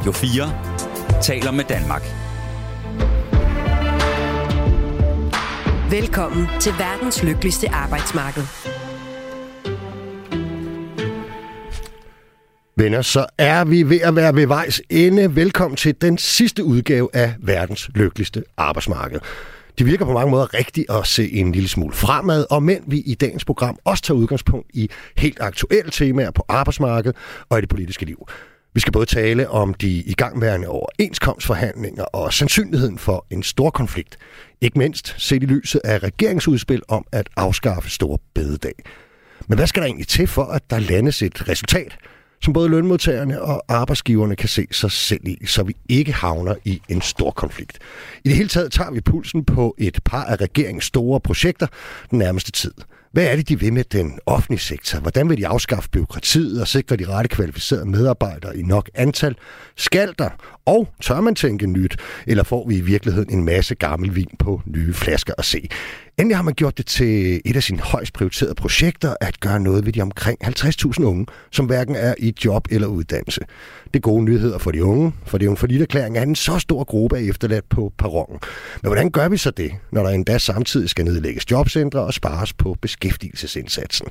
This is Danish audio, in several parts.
Radio 4 taler med Danmark. Velkommen til verdens lykkeligste arbejdsmarked. Venner, så er vi ved at være ved vejs ende. Velkommen til den sidste udgave af verdens lykkeligste arbejdsmarked. Det virker på mange måder rigtigt at se en lille smule fremad, og men vi i dagens program også tager udgangspunkt i helt aktuelle temaer på arbejdsmarkedet og i det politiske liv. Vi skal både tale om de igangværende overenskomstforhandlinger og sandsynligheden for en stor konflikt. Ikke mindst set i lyset af regeringsudspil om at afskaffe store bededag. Men hvad skal der egentlig til for, at der landes et resultat, som både lønmodtagerne og arbejdsgiverne kan se sig selv i, så vi ikke havner i en stor konflikt. I det hele taget tager vi pulsen på et par af regeringens store projekter den nærmeste tid. Hvad er det, de vil med den offentlige sektor? Hvordan vil de afskaffe byråkratiet og sikre de rette kvalificerede medarbejdere i nok antal? Skal der? Og tør man tænke nyt? Eller får vi i virkeligheden en masse gammel vin på nye flasker at se? Endelig har man gjort det til et af sine højst prioriterede projekter at gøre noget ved de omkring 50.000 unge, som hverken er i job eller uddannelse. Det er gode nyheder for de unge, for det er jo en forlitterklæring af en så stor gruppe af efterladt på perronen. Men hvordan gør vi så det, når der endda samtidig skal nedlægges jobcentre og spares på beskæftigelsesindsatsen?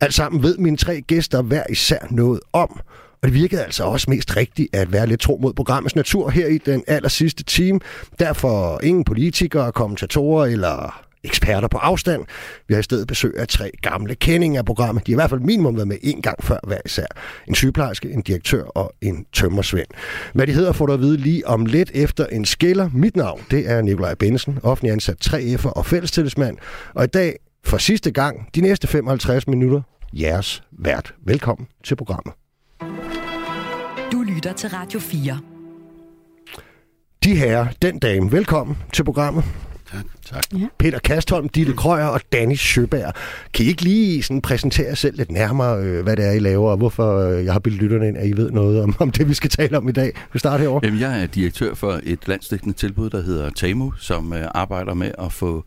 Alt sammen ved mine tre gæster hver især noget om, og det virkede altså også mest rigtigt at være lidt tro mod programmets natur her i den aller sidste time. Derfor ingen politikere, kommentatorer eller eksperter på afstand. Vi har i stedet besøg af tre gamle kendinger af programmet. De har i hvert fald minimum været med en gang før hver især. En sygeplejerske, en direktør og en tømmersvend. Hvad de hedder får du at vide lige om lidt efter en skiller. Mit navn, det er Nikolaj Bensen, offentlig ansat 3F'er og fællestillidsmand. Og i dag, for sidste gang, de næste 55 minutter, jeres vært. Velkommen til programmet. Du lytter til Radio 4. De her, den dame, velkommen til programmet. Tak. tak. Ja. Peter Kastholm, Ditte Krøyer og Danny Søberg. Kan I ikke lige sådan præsentere jer selv lidt nærmere, øh, hvad det er, I laver, og hvorfor øh, jeg har bildet lytterne ind, at I ved noget om, om det, vi skal tale om i dag? Vi starter herovre. Jamen, jeg er direktør for et landsdækkende tilbud, der hedder TAMU, som øh, arbejder med at få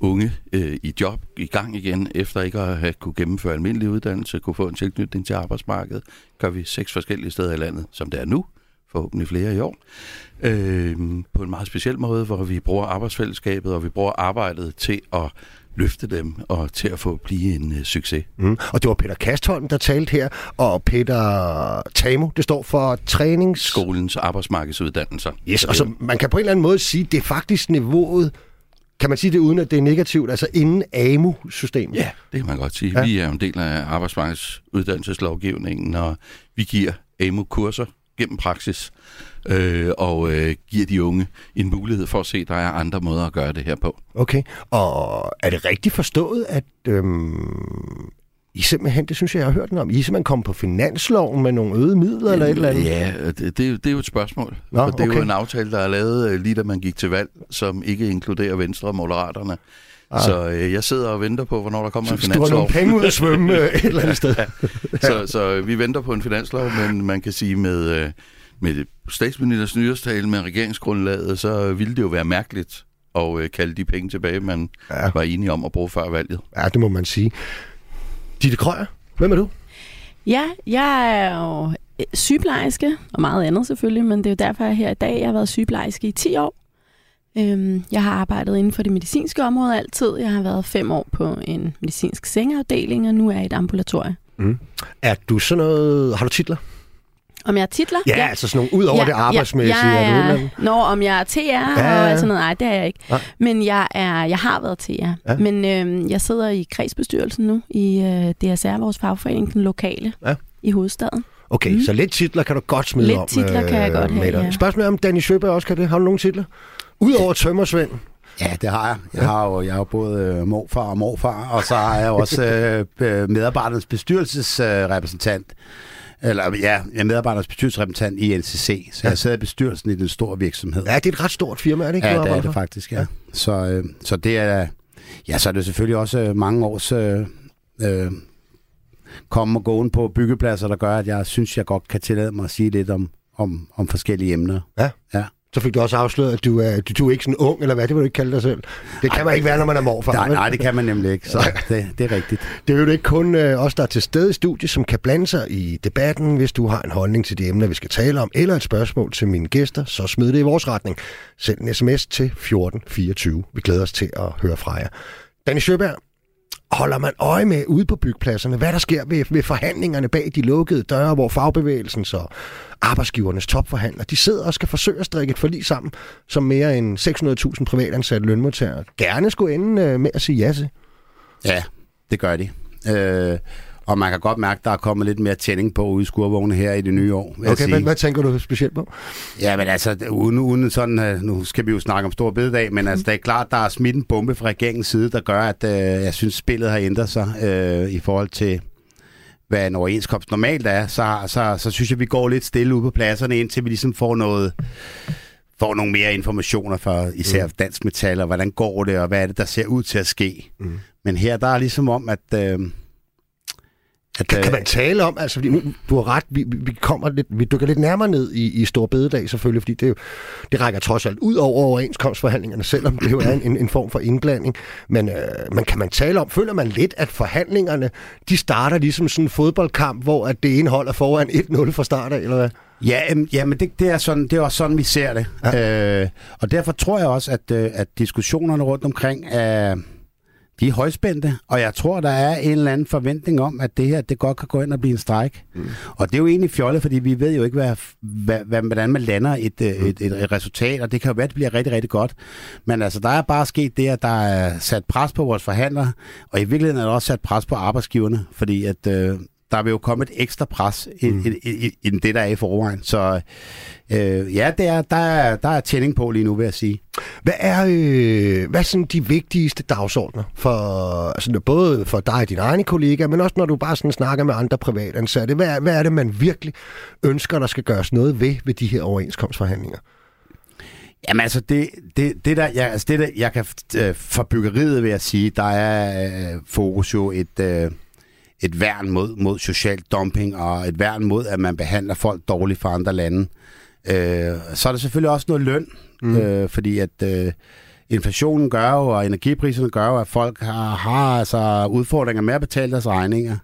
unge øh, i job i gang igen, efter ikke at have kunne gennemføre almindelig uddannelse, kunne få en tilknytning til arbejdsmarkedet. Gør vi seks forskellige steder i landet, som det er nu, forhåbentlig flere i år, øh, på en meget speciel måde, hvor vi bruger arbejdsfællesskabet, og vi bruger arbejdet til at løfte dem og til at få blive en øh, succes. Mm. Og det var Peter Kastholm, der talte her, og Peter Tamo, det står for trænings... Skolens arbejdsmarkedsuddannelser. Yes, og så man kan på en eller anden måde sige, det er faktisk niveauet, kan man sige det uden at det er negativt, altså inden AMU-systemet? Ja, det kan man godt sige. Ja. Vi er en del af arbejdsmarkedsuddannelseslovgivningen, og vi giver AMU-kurser gennem praksis, øh, og øh, giver de unge en mulighed for at se, at der er andre måder at gøre det her på. Okay, og er det rigtigt forstået, at øhm, I simpelthen, det synes jeg, jeg har hørt den om, I er simpelthen kommet på finansloven med nogle øgede midler eller et eller andet? Ja, det, det, er jo- det er jo et spørgsmål. Nå, for det er okay. jo en aftale, der er lavet øh, lige da man gik til valg, som ikke inkluderer Venstre og Moderaterne. Så øh, jeg sidder og venter på, hvornår der kommer en Så du har nogle finanslov. penge ud at svømme øh, et eller andet sted. så, så vi venter på en finanslov, men man kan sige med, øh, med statsministers nyårstale med regeringsgrundlaget, så ville det jo være mærkeligt at øh, kalde de penge tilbage, man Ja. var enige om at bruge før valget. Ja, det må man sige. Ditte Krøyer, hvem er du? Ja, jeg er jo øh, sygeplejerske, og meget andet selvfølgelig, men det er jo derfor, jeg er her i dag. Jeg har været sygeplejerske i 10 år. Øhm, Jeg har arbejdet inden for det medicinske område altid. Jeg har været fem år på en medicinsk sengeafdeling, og nu er jeg i et ambulatorie. Er du sådan noget... Har du titler? Om jeg er titler? Ja, ja. altså sådan nogle, ud over ja, det arbejdsmæssige. Ja, er du ja? Nå, om jeg er TR ja, ja. og sådan noget. Nej, det er jeg ikke. Nej. Men jeg, er, jeg har været TR. Ja. Men øhm, jeg sidder i kredsbestyrelsen nu i øh, DSR, vores fagforening, den lokale Ja. i hovedstaden. Okay, mm. Mm. så lidt titler kan du godt smide Lidt om. titler kan jeg godt have, ja. Spørgsmålet er, om Danny Søberg også kan det. Har du nogle titler? Udover Tømmersvend. Ja, det har jeg. Jeg har jo, jeg er jo både øh, morfar og morfar, og så har jeg også øh, øh, medarbejdernes bestyrelsesrepræsentant. Eller ja, jeg er medarbejdernes bestyrelsesrepræsentant i NCC, så jeg sidder i bestyrelsen i den store virksomhed. Ja, det er et ret stort firma, er det ikke? Ja, det er det faktisk, ja. Så, øh, så det er, ja, så er det selvfølgelig også øh, mange års øh, øh, komme og gåen på byggepladser, der gør, at jeg synes, jeg godt kan tillade mig at sige lidt om, om, om forskellige emner. Så fik du også afsløret, at du er, du, du er ikke sådan ung, eller hvad, det vil du ikke kalde dig selv. Det kan man ikke være, når man er morfar. Nej, nej, det kan man nemlig ikke, så det, det er rigtigt. Det er jo ikke kun øh, os, der er til stede i studiet, som kan blande sig i debatten, hvis du har en holdning til de emner, vi skal tale om, eller et spørgsmål til mine gæster, så smid det i vores retning. Send en sms til 1424. Vi glæder os til at høre fra jer. Danny Sjøberg, holder man øje med ude på byggepladserne, hvad der sker ved, ved forhandlingerne bag de lukkede døre, hvor fagbevægelsen og arbejdsgivernes topforhandlere, de sidder og skal forsøge at strikke et forlig sammen, som mere end 600.000 privatansatte lønmodtagere gerne skulle ende øh, med at sige ja til. Ja, det gør de. Øh, og man kan godt mærke, at der er kommet lidt mere tænding på ude i skurvogne her i det nye år. Okay, sige. hvad, tænker du specielt på? Ja, men altså, uden, uden sådan, øh, nu skal vi jo snakke om stor bededag, men altså, det er klart, der er smidt en bombe fra regeringens side, der gør, at øh, jeg synes, spillet har ændret sig øh, i forhold til, hvad en overenskomst normalt er. Så, så, så synes jeg, vi går lidt stille ude på pladserne, indtil vi ligesom får noget får nogle mere informationer fra især Dansk Metal, og hvordan går det, og hvad er det, der ser ud til at ske. Mm. Men her, der er ligesom om, at... Øh, at Kan, kan øh, man tale om, altså fordi nu, du har ret, vi, vi, kommer lidt, vi dykker lidt nærmere ned i, i Stor Bededag selvfølgelig, fordi det, jo, det rækker trods alt ud over overenskomstforhandlingerne, selvom det jo er en, en form for indblanding. Men, øh, men kan man tale om, føler man lidt, at forhandlingerne, de starter ligesom sådan en fodboldkamp, hvor at det ene hold er foran 1-0 fra start af, eller hvad? Ja, øhm, ja men det, det, er sådan, det er også sådan, vi ser det. Ja. Øh, og derfor tror jeg også, at, øh, at diskussionerne rundt omkring er, de er højspændte, og jeg tror, der er en eller anden forventning om, at det her det godt kan gå ind og blive en strejk. Mm. Og det er jo egentlig fjollet, fordi vi ved jo ikke, hvad, hvad, hvad, hvordan man lander et, mm. et, et, et resultat, og det kan jo være, at det bliver rigtig, rigtig godt. Men altså, der er bare sket det, at der er sat pres på vores forhandlere, og i virkeligheden er der også sat pres på arbejdsgiverne, fordi at... Øh, der vil jo komme et ekstra pres end mm. end det, der er i forvejen. Så øh, ja, det er, der, er, der er tænding på lige nu, vil jeg sige. Hvad er, øh, hvad er sådan de vigtigste dagsordner for altså både for dig og dine egne kollegaer, men også når du bare sådan snakker med andre privatansatte? Hvad er, hvad er det, man virkelig ønsker, der skal gøres noget ved ved de her overenskomstforhandlinger? Jamen altså, det, det, det, der, jeg, altså det der, jeg kan øh, for byggeriet vil jeg sige, der er øh, fokus jo et, øh, et værn mod, mod social dumping, og et værn mod, at man behandler folk dårligt fra andre lande. Øh, så er der selvfølgelig også noget løn, mm. øh, fordi at øh, inflationen gør jo, og energipriserne gør jo, at folk har, har altså udfordringer med at betale deres regninger.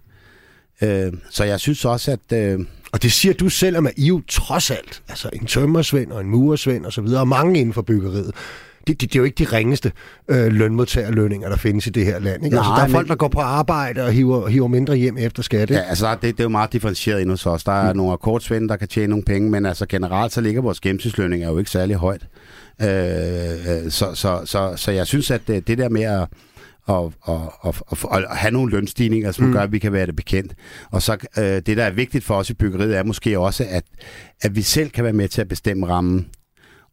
Øh, så jeg synes også, at... Øh, Og det siger du selv, at I jo trods alt, altså en tømmersvend og en murersvend og så videre, og mange inden for byggeriet, det, det, det er jo ikke de ringeste øh, lønmodtagerlønninger, der findes i det her land. Ikke? Nej, altså, der er men- folk, der går på arbejde og hiver, hiver mindre hjem efter skat. Ikke? Ja, altså det, det er jo meget differentieret endnu hos os. Der er mm. nogle akkordsvende, der kan tjene nogle penge, men altså generelt så ligger vores gennemsnitslønning er jo ikke særlig højt. Øh, øh, så, så, så, så jeg synes, at det, det der med at, at, at, at, at have nogle lønstigninger, som mm. gør, at vi kan være det bekendt. Og så øh, det, der er vigtigt for os i byggeriet, er måske også, at, at vi selv kan være med til at bestemme rammen.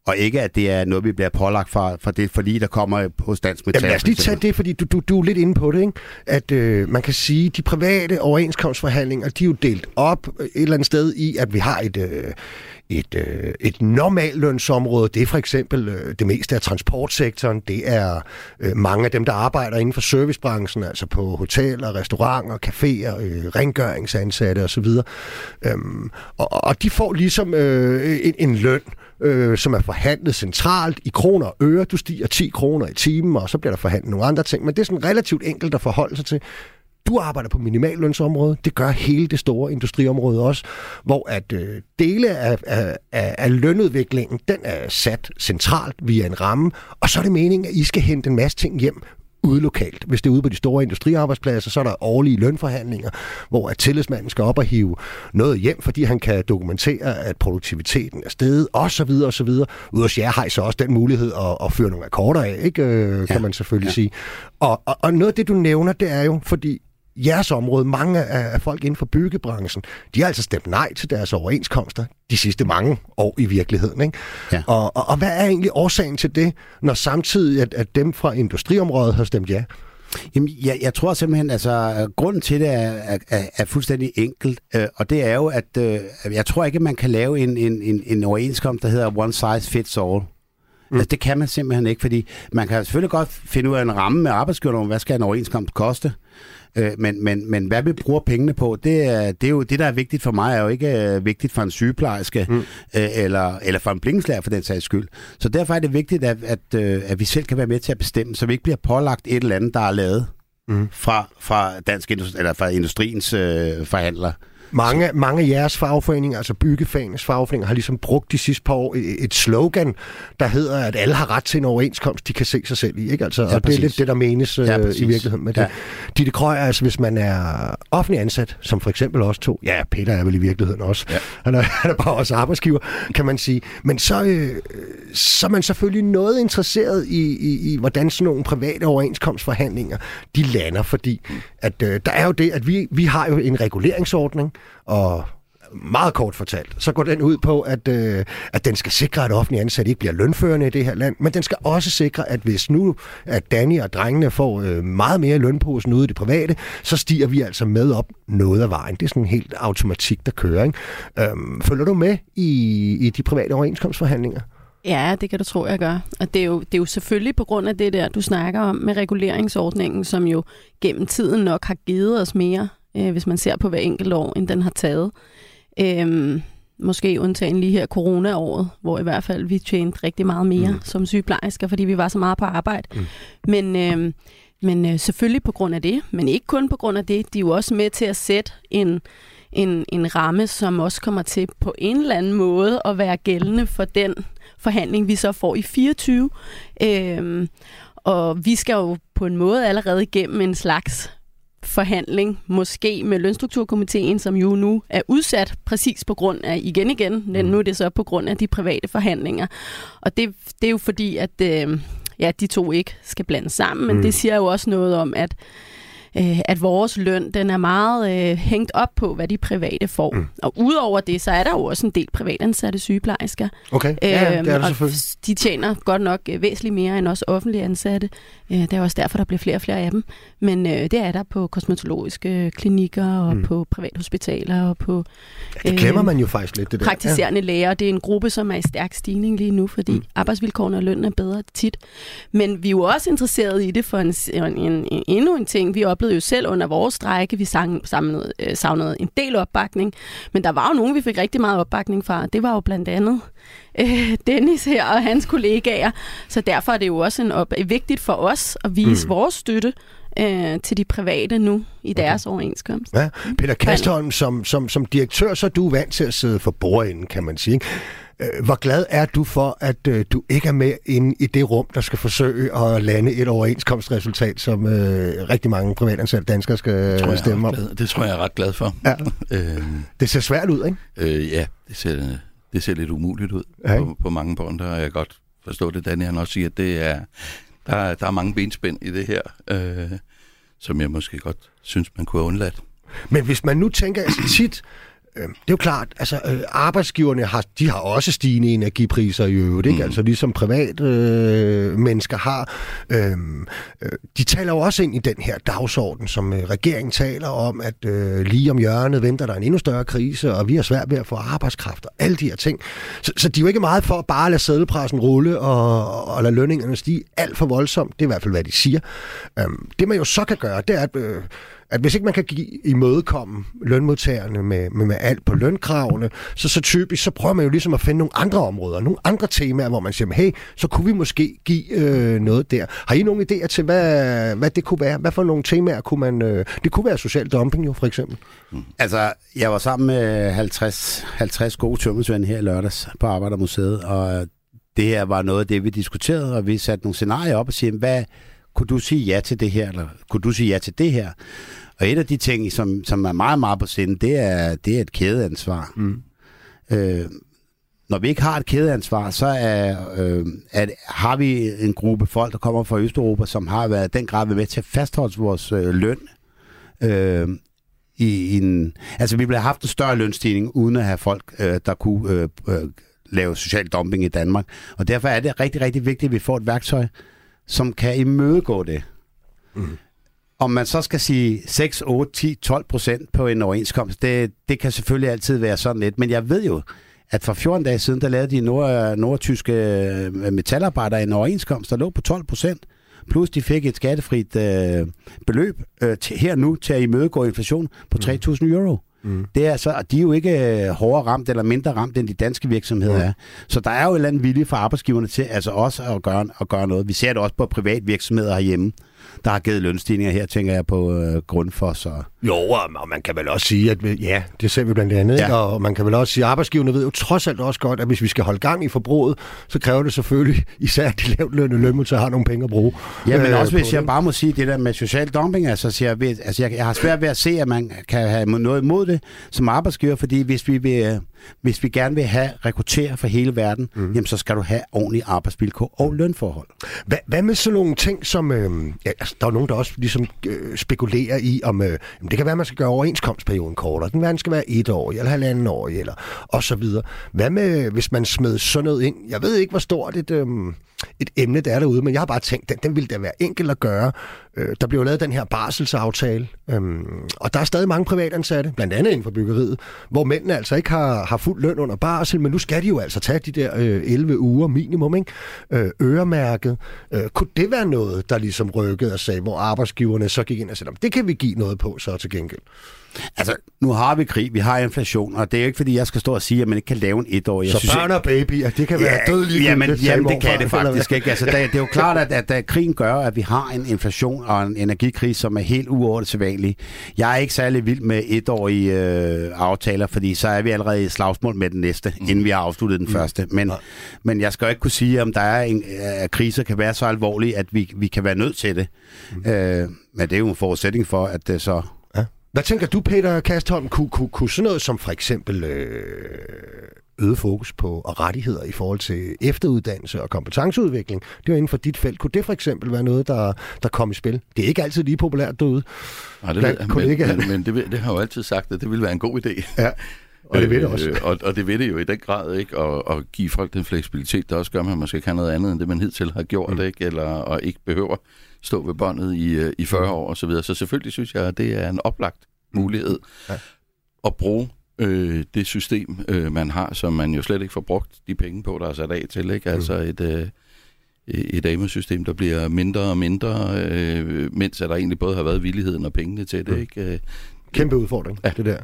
Og ikke, at det er noget, vi bliver pålagt fra, fra det forlig, der kommer hos Dansk Metal. Jamen lad os lige tage det, fordi du, du, du er lidt inde på det, ikke? at øh, man kan sige, at de private overenskomstforhandlinger, de er jo delt op et eller andet sted i, at vi har et, øh, et, øh, et normallønsområde. Det er for eksempel øh, det meste af transportsektoren. Det er øh, mange af dem, der arbejder inden for servicebranchen, altså på hoteller, restauranter, caféer, øh, rengøringsansatte osv. Øhm, og, og de får ligesom øh, en, en løn, øh, øh, som er forhandlet centralt i kroner og øre. Du stiger 10 kroner i timen, og så bliver der forhandlet nogle andre ting. Men det er sådan relativt enkelt at forholde sig til. Du arbejder på minimallønsområdet. Det gør hele det store industriområde også, hvor at øh, dele af, af, af, af lønudviklingen, den er sat centralt via en ramme, og så er det meningen, at I skal hente en masse ting hjem ude lokalt. Hvis det er ude på de store industriarbejdspladser, så er der årlige lønforhandlinger, hvor at tillidsmanden skal op og hive noget hjem, fordi han kan dokumentere, at produktiviteten er steget, og så videre, og så videre. Ude hos jer har I så også den mulighed at, at føre nogle akkorder af, ikke? Øh, kan Ja, man selvfølgelig ja. sige. Og, og, og noget af det, du nævner, det er jo, fordi jeres område, mange af, folk inden for byggebranchen, de har altså stemt nej til deres overenskomster de sidste mange år i virkeligheden. Ikke? Ja. Og, og, og hvad er egentlig årsagen til det, når samtidig at, at dem fra industriområdet har stemt ja? Jamen, jeg, jeg tror simpelthen, altså, grunden til det er, er, er, er fuldstændig enkelt, øh, og det er jo, at øh, jeg tror ikke, at man kan lave en, en, en, en overenskomst, der hedder one size fits all. Mm. Altså, det kan man simpelthen ikke, fordi man kan selvfølgelig godt finde ud af en ramme med arbejdsgiverne om, hvad skal en overenskomst koste, Øh, men, men, men hvad vi bruger pengene på, det er, det er jo det, der er vigtigt for mig, er jo ikke øh, vigtigt for en sygeplejerske mm. øh, eller, eller for en blinkenslager for den sags skyld. Så derfor er det vigtigt, at, at, øh, at vi selv kan være med til at bestemme, så vi ikke bliver pålagt et eller andet, der er lavet mm. fra, fra, dansk industri, eller fra industriens øh, forhandler. Mange, mange af jeres fagforeninger, altså byggefagenes fagforeninger, har ligesom brugt de sidste par år et slogan, der hedder, at alle har ret til en overenskomst, de kan se sig selv i. Ikke? Altså, ja, og det er lidt det, der menes ja, øh, i virkeligheden med det. Ja. Ditte altså hvis man er offentlig ansat, som for eksempel os to, ja, Peter er vel i virkeligheden også, ja. han, er, han er bare også arbejdsgiver, kan man sige. Men så, øh, så er man selvfølgelig noget interesseret i, i, i, hvordan sådan nogle private overenskomstforhandlinger, de lander, fordi at, øh, der er jo det, at vi, vi har jo en reguleringsordning, og meget kort fortalt, så går den ud på, at, øh, at den skal sikre, at offentlige ansatte ikke bliver lønførende i det her land, men den skal også sikre, at hvis nu at Danny og drengene får øh, meget mere lønposen ude i det private, så stiger vi altså med op noget af vejen. Det er sådan en helt automatik, der kører. Ikke? Øhm, følger du med i, i de private overenskomstforhandlinger? Ja, det kan du tro, jeg gør. Og det er, jo, det er jo selvfølgelig på grund af det der, du snakker om med reguleringsordningen, som jo gennem tiden nok har givet os mere øh, hvis man ser på hver enkelt år, end den har taget. Øhm, måske undtagen lige her corona-året, hvor i hvert fald vi tjente rigtig meget mere mm. som sygeplejersker, fordi vi var så meget på arbejde. Mm. Men, øhm, men øh, selvfølgelig på grund af det, men ikke kun på grund af det. De er jo også med til at sætte en, en, en ramme, som også kommer til på en eller anden måde at være gældende for den forhandling, vi så får i 24. Øhm, og vi skal jo på en måde allerede igennem en slags forhandling, måske med lønstrukturkomiteen, som jo nu er udsat præcis på grund af, igen igen, men mm. nu er det så på grund af de private forhandlinger. Og det, det er jo fordi, at øh, ja, de to ikke skal blande sammen, men mm. det siger jo også noget om, at øh, at vores løn den er meget øh, hængt op på, hvad de private får. Mm. Og udover det, så er der jo også en del privatansatte sygeplejersker. Okay, ja, ja, det er det selvfølgelig. de tjener godt nok øh, væsentligt mere end også offentlige ansatte. Øh, det er også derfor, der bliver flere og flere af dem. Men øh, det er der på kosmetologiske klinikker og mm. på privathospitaler og på... Ja, det glemmer øh, man jo faktisk lidt, det der. Praktiserende ja. læger. Det er en gruppe, som er i stærk stigning lige nu, fordi mm. arbejdsvilkårene og lønnen er bedre tit. Men vi er jo også interesseret i det for en, en, en, en, endnu en ting. Vi oplevede jo selv under vores strække, vi sang, samlede, øh, savnede en del opbakning, men der var jo nogen, vi fik rigtig meget opbakning fra. Det var jo blandt andet øh, Dennis her og hans kollegaer. Så derfor er det jo også en op- vigtigt for os at vise mm. vores støtte øh, til de private nu i deres okay. overenskomst. Ja. Peter Kastholm, som, som, som direktør, så er du vant til at sidde for bordenden, kan man sige. Øh, hvor glad er du for, at øh, du ikke er med inde i det rum, der skal forsøge at lande et overenskomstresultat, som øh, rigtig mange privatansatte danskere skal tror stemme om? Det tror jeg er ret glad for. Ja. øh, det ser svært ud, ikke? Øh, ja, det ser, det ser lidt umuligt ud ja, på, på mange punkter, og jeg kan godt forstå det, Daniel han også siger, at det er, der, der er mange benspænd i det her, øh, som jeg måske godt synes, man kunne have undladt. Men hvis man nu tænker altså tit, Øh, det er jo klart, altså øh, arbejdsgiverne har, de har også stigende energipriser i øvrigt, ikke? Mm. altså ligesom private øh, mennesker har. Øh, øh, de taler jo også ind i den her dagsorden, som øh, regeringen taler om, at øh, lige om hjørnet venter der en endnu større krise, og vi har svært ved at få arbejdskraft og alle de her ting. Så, så de er jo ikke meget for at bare lade sædelpressen rulle og, og lade lønningerne stige alt for voldsomt. Det er i hvert fald, hvad de siger. Øh, det man jo så kan gøre, det er at... Øh, at hvis ikke man kan give imødekomme lønmodtagerne med, med, med alt på lønkravene, så, så typisk, så prøver man jo ligesom at finde nogle andre områder, nogle andre temaer, hvor man siger, hey, så kunne vi måske give øh, noget der. Har I nogle idéer til, hvad, hvad det kunne være? Hvad for nogle temaer kunne man... Øh, det kunne være social dumping jo, for eksempel. Altså, jeg var sammen med 50, 50 gode tømmersvende her i lørdags på Arbejdermuseet, og det her var noget af det, vi diskuterede, og vi satte nogle scenarier op og siger, hvad, kunne du sige ja til det her, eller kunne du sige ja til det her? Og et af de ting, som, som er meget, meget på sinde, det er, det er et kædeansvar. Mm. Øh, når vi ikke har et kædeansvar, så er, øh, at, har vi en gruppe folk, der kommer fra Østeuropa, som har været den grad med til at fastholde vores øh, løn. Øh, i en, altså, vi ville have haft en større lønstigning, uden at have folk, øh, der kunne øh, øh, lave social dumping i Danmark. Og derfor er det rigtig, rigtig vigtigt, at vi får et værktøj, som kan imødegå det. Mm. Om man så skal sige 6, 8, 10, 12 procent på en overenskomst, det, det kan selvfølgelig altid være sådan lidt. Men jeg ved jo, at for 14 dage siden, der lavede de nord, nordtyske øh, metalarbejdere en overenskomst, der lå på 12 procent plus de fik et skattefrit øh, beløb øh, til, her nu til at imødegå inflation på 3.000 euro. Mm. Det er altså, de er jo ikke øh, hårdere ramt eller mindre ramt, end de danske virksomheder mm. er. Så der er jo en eller anden vilje fra arbejdsgiverne til altså også at gøre, at gøre noget. Vi ser det også på privat virksomheder herhjemme der har givet lønstigninger her, tænker jeg på øh, Grundfos. Og... Jo, og man kan vel også sige, at ja, det ser vi blandt andet, ja. og man kan vel også sige, at arbejdsgiverne ved jo trods alt også godt, at hvis vi skal holde gang i forbruget, så kræver det selvfølgelig især de lavt lønnede lønmodtagere har nogle penge at bruge. Ja, men øh, også hvis jeg bare må sige det der med social dumping, altså, så jeg, ved, altså jeg, jeg har svært ved at se, at man kan have noget imod det som arbejdsgiver, fordi hvis vi vil hvis vi gerne vil have rekruttere for hele verden, mm. jamen så skal du have ordentlige arbejdsvilkår og lønforhold. Hvad, hvad med sådan nogle ting som, øh, ja, altså, der er nogen, der også ligesom øh, spekulerer i, om øh, det kan være, at man skal gøre overenskomstperioden kortere, den verden skal være et år eller halvanden år, eller og så videre. Hvad med, hvis man smed sådan noget ind? Jeg ved ikke, hvor stort et, øh, et emne, der er derude, men jeg har bare tænkt, den, den ville da være enkel at gøre. Øh, der blev lavet den her barselsaftale, øh, og der er stadig mange privatansatte, blandt andet inden for byggeriet, hvor mændene altså ikke har, har fuld løn under barsel, men nu skal de jo altså tage de der øh, 11 uger minimum, ikke? Øh, øremærket. Øh, kunne det være noget, der ligesom rykkede og sagde, hvor arbejdsgiverne så gik ind og sagde, det kan vi give noget på så til gengæld? Altså, nu har vi krig, vi har inflation, og det er jo ikke, fordi jeg skal stå og sige, at man ikke kan lave en etårig. Så synes, børn og baby, at det kan være ja, dødeligt. Jamen, jamen det kan det faktisk ikke. Altså, det, det er jo klart, at, at, at krigen gør, at vi har en inflation og en energikrise, som er helt uordentlig. Jeg er ikke særlig vild med etårige øh, aftaler, fordi så er vi allerede i slagsmål med den næste, mm. inden vi har afsluttet den mm. første. Men, ja. men jeg skal jo ikke kunne sige, om der er en, at kriser kan være så alvorlige, at vi, vi kan være nødt til det. Mm. Øh, men det er jo en forudsætning for, at det så hvad tænker du, Peter Kastholm? Kunne, kunne, kunne sådan noget som for eksempel øh, øget fokus på og rettigheder i forhold til efteruddannelse og kompetenceudvikling, det er inden for dit felt. Kunne det for eksempel være noget, der, der kom i spil? Det er ikke altid lige populært derude. Nej, det, ved, men, ikke men, men det, det har jo altid sagt, at det ville være en god idé. Ja. Og det ved det også. Øh, og, og det ved det jo i den grad, ikke? Og, og give folk den fleksibilitet, der også gør, at man måske kan noget andet, end det man hidtil har gjort, mm. ikke? Eller, og ikke behøver stå ved båndet i, øh, i 40 år og så videre. Så selvfølgelig synes jeg, at det er en oplagt mulighed ja. at bruge øh, det system, øh, man har, som man jo slet ikke får brugt de penge på, der er sat af til. Ikke? Altså mm. et, øh, et AMO-system, der bliver mindre og mindre, øh, mens at der egentlig både har været villigheden og pengene til det. Mm. Ikke? Øh, Kæmpe udfordring, ja. det der.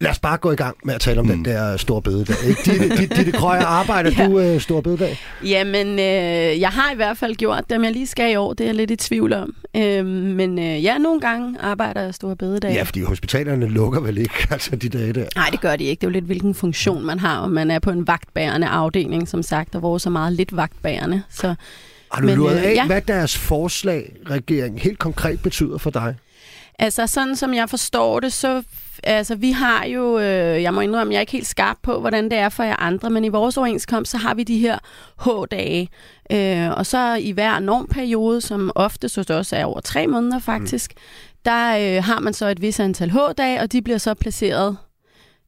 Lad os bare gå i gang med at tale om mm. den der store bededag. Ditte, Ditte, Ditte Krøjer, arbejder ja. du uh, store bededag? Jamen, øh, jeg har i hvert fald gjort det. Om jeg lige skal i år, det er jeg lidt i tvivl om. Øh, men øh, ja, nogle gange arbejder jeg store bededag. Ja, fordi hospitalerne lukker vel ikke altså de dage der? Nej, det gør de ikke. Det er jo lidt, hvilken funktion man har, om man er på en vagtbærende afdeling, som sagt, og hvor så meget lidt vagtbærende. Så, har du luret øh, af, ja. hvad deres forslag, regering, helt konkret betyder for dig? Altså, sådan som jeg forstår det, så altså, vi har jo, øh, jeg må indrømme, jeg er ikke helt skarp på, hvordan det er for jer andre, men i vores overenskomst, så har vi de her H-dage. Øh, og så i hver normperiode, som ofte så også er over tre måneder faktisk, mm. der øh, har man så et vis antal H-dage, og de bliver så placeret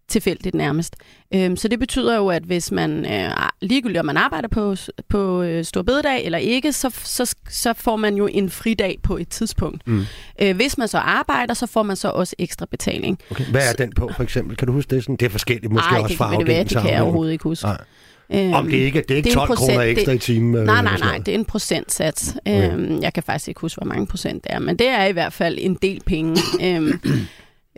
tilfældigt nærmest. Øhm, så det betyder jo, at hvis man øh, ligegyldigt om man arbejder på, på øh, Stor Bededag eller ikke, så, så, så får man jo en fridag på et tidspunkt. Mm. Øh, hvis man så arbejder, så får man så også ekstra betaling. Okay. Hvad er den på, for eksempel? Kan du huske det? Sådan, det er forskelligt, måske Ej, også fra afdeling det, det kan jeg overhovedet ikke huske. Nej. Øhm, Om det ikke det er ikke det er 12 procent, kroner ekstra det, i timen? Øh, nej, nej, nej, det er en procentsats. Okay. Øhm, jeg kan faktisk ikke huske, hvor mange procent det er, men det er i hvert fald en del penge. øhm,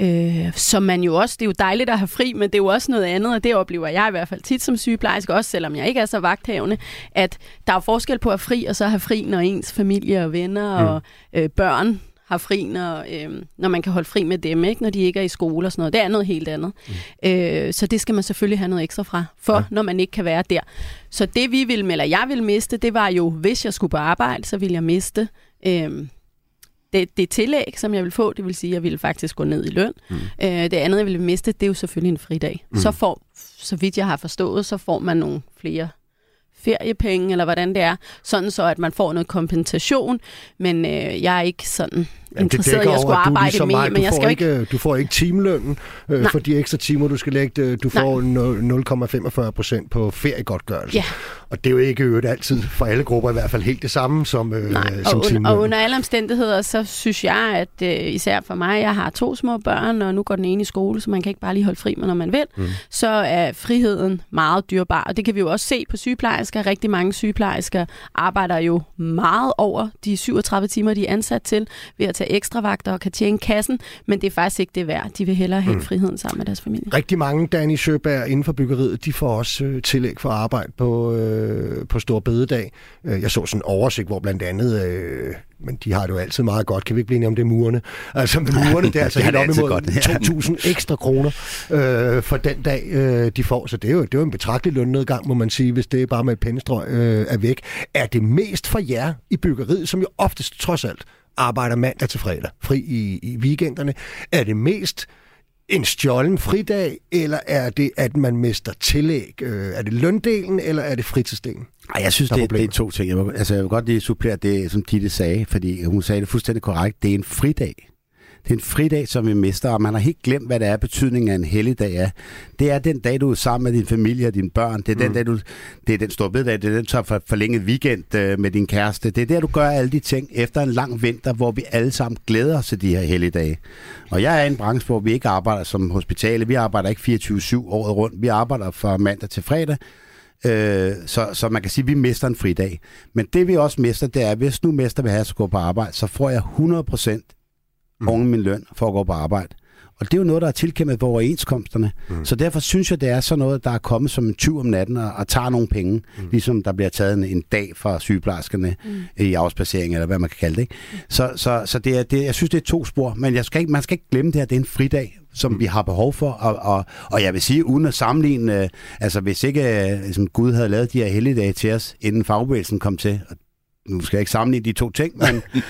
Øh, som man jo også, det er jo dejligt at have fri, men det er jo også noget andet, og det oplever jeg i hvert fald tit som sygeplejerske, også selvom jeg ikke er så vagthavende, at der er forskel på at have fri, og så have fri, når ens familie og venner mm. og øh, børn har fri, når, øh, når man kan holde fri med dem, ikke? når de ikke er i skole og sådan noget. Det er noget helt andet. Mm. Øh, så det skal man selvfølgelig have noget ekstra fra, for ja. når man ikke kan være der. Så det vi ville, eller jeg ville miste, det var jo, hvis jeg skulle på arbejde, så ville jeg miste øh, det, det tillæg, som jeg vil få, det vil sige, at jeg ville faktisk gå ned i løn. Mm. Øh, det andet, jeg ville miste, det er jo selvfølgelig en fridag. Mm. Så får, så vidt jeg har forstået, så får man nogle flere feriepenge, eller hvordan det er, sådan så, at man får noget kompensation. Men øh, jeg er ikke sådan interesseret i at skulle arbejde ligesom mere, mig. men jeg skal ikke, ikke... Du får ikke timelønnen øh, Nej. for de ekstra timer, du skal lægge. Øh, Du får nul- 0,45 procent på feriegodtgørelse. Ja. Og det er jo ikke øvrigt altid for alle grupper i hvert fald helt det samme som, øh, Nej, som og, timelønnen. og under alle omstændigheder, så synes jeg, at øh, især for mig, jeg har to små børn, og nu går den ene i skole, så man kan ikke bare lige holde fri, når man vil, mm. så er friheden meget dyrbar. Og det kan vi jo også se på sygeplejersker. Rigtig mange sygeplejersker arbejder jo meget over de 37 timer, de er ansat til, ved at tage ekstra vagter og kan tjene kassen, men det er faktisk ikke det værd. De vil hellere have mm. friheden sammen med deres familie. Rigtig mange, Danny Søberg, inden for byggeriet, de får også øh, tillæg for arbejde på, øh, på Stor Bededag. Øh, jeg så sådan en oversigt, hvor blandt andet, øh, men de har det jo altid meget godt, kan vi ikke blive enige om det murerne? Altså med murerne, det er altså helt op imod godt, ja. 2.000 ekstra kroner øh, for den dag, øh, de får. Så det er, jo, det er jo en betragtelig lønnedgang, må man sige, hvis det er bare med et pennestrøg øh, er væk. Er det mest for jer i byggeriet, som jo oftest trods alt arbejder mandag til fredag, fri i, i weekenderne, er det mest en stjålen fridag, eller er det, at man mister tillæg? Øh, er det løndelen, eller er det fritidsdelen? Ej, jeg synes, det, det er to ting. Jeg vil, altså, jeg vil godt lige supplere det, som Ditte sagde, fordi hun sagde det fuldstændig korrekt. Det er en fridag. Det er en fridag, som vi mister, og man har helt glemt, hvad det er, betydningen af en helligdag er. Det er den dag, du er sammen med din familie og dine børn. Det er, den, dag, du, det er den store bededag. Det er den, du tager for forlænget weekend øh, med din kæreste. Det er der, du gør alle de ting efter en lang vinter, hvor vi alle sammen glæder os til de her helligdage. Og jeg er i en branche, hvor vi ikke arbejder som hospitalet. Vi arbejder ikke 24-7 året rundt. Vi arbejder fra mandag til fredag. Øh, så, så man kan sige, at vi mister en fridag. Men det vi også mister, det er, at hvis nu mester vil have at gå på arbejde, så får jeg 100% Mm. oven min løn for at gå på arbejde. Og det er jo noget, der er tilkæmpet på overenskomsterne. Mm. Så derfor synes jeg, det er sådan noget, der er kommet som en tyv om natten og, og tager nogle penge. Mm. Ligesom der bliver taget en, en dag fra sygeplejerskerne mm. i afspacering, eller hvad man kan kalde det. Ikke? Så, så, så det er, det, jeg synes, det er to spor. Men jeg skal ikke, man skal ikke glemme det her, det er en fridag som mm. vi har behov for, og, og, og jeg vil sige, uden at sammenligne, øh, altså hvis ikke øh, ligesom Gud havde lavet de her helligdage til os, inden fagbevægelsen kom til, og nu skal jeg ikke sammenligne de to ting, men,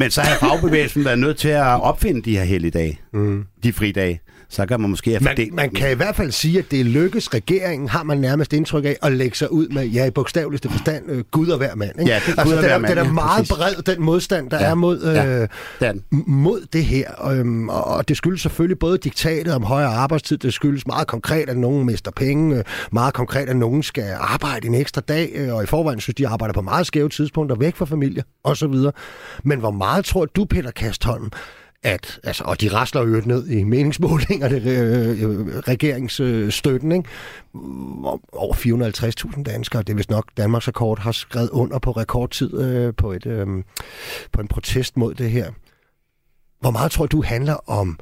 men så har fagbevægelsen været nødt til at opfinde de her helligdage, Mm. de fridage. Så kan man måske Man, fordelt... man kan i hvert fald sige, at det lykkes regeringen, har man nærmest indtryk af, at lægge sig ud med, ja, i bogstaveligste forstand, øh, Gud og hver mand. Ikke? Ja, det er altså, den er, mand, den er ja, meget præcis. bred, den modstand, der Ja, er mod, øh, ja, det mod det her. Øhm, og og det skyldes selvfølgelig både diktatet om højere arbejdstid, det skyldes meget konkret, at nogen mister penge, øh, meget konkret, at nogen skal arbejde en ekstra dag, øh, og i forvejen synes de arbejder på meget skæve tidspunkter, væk fra familie osv. Men hvor meget tror du, Peter Kastholm, at, altså, og de rasler jo ned i meningsmålingerne, øh, øh, regeringsstøtten, ikke? Over 450.000 danskere, det er vist nok Danmarks rekord, har skrevet under på rekordtid øh, på, et, øh, på en protest mod det her. Hvor meget tror du handler om,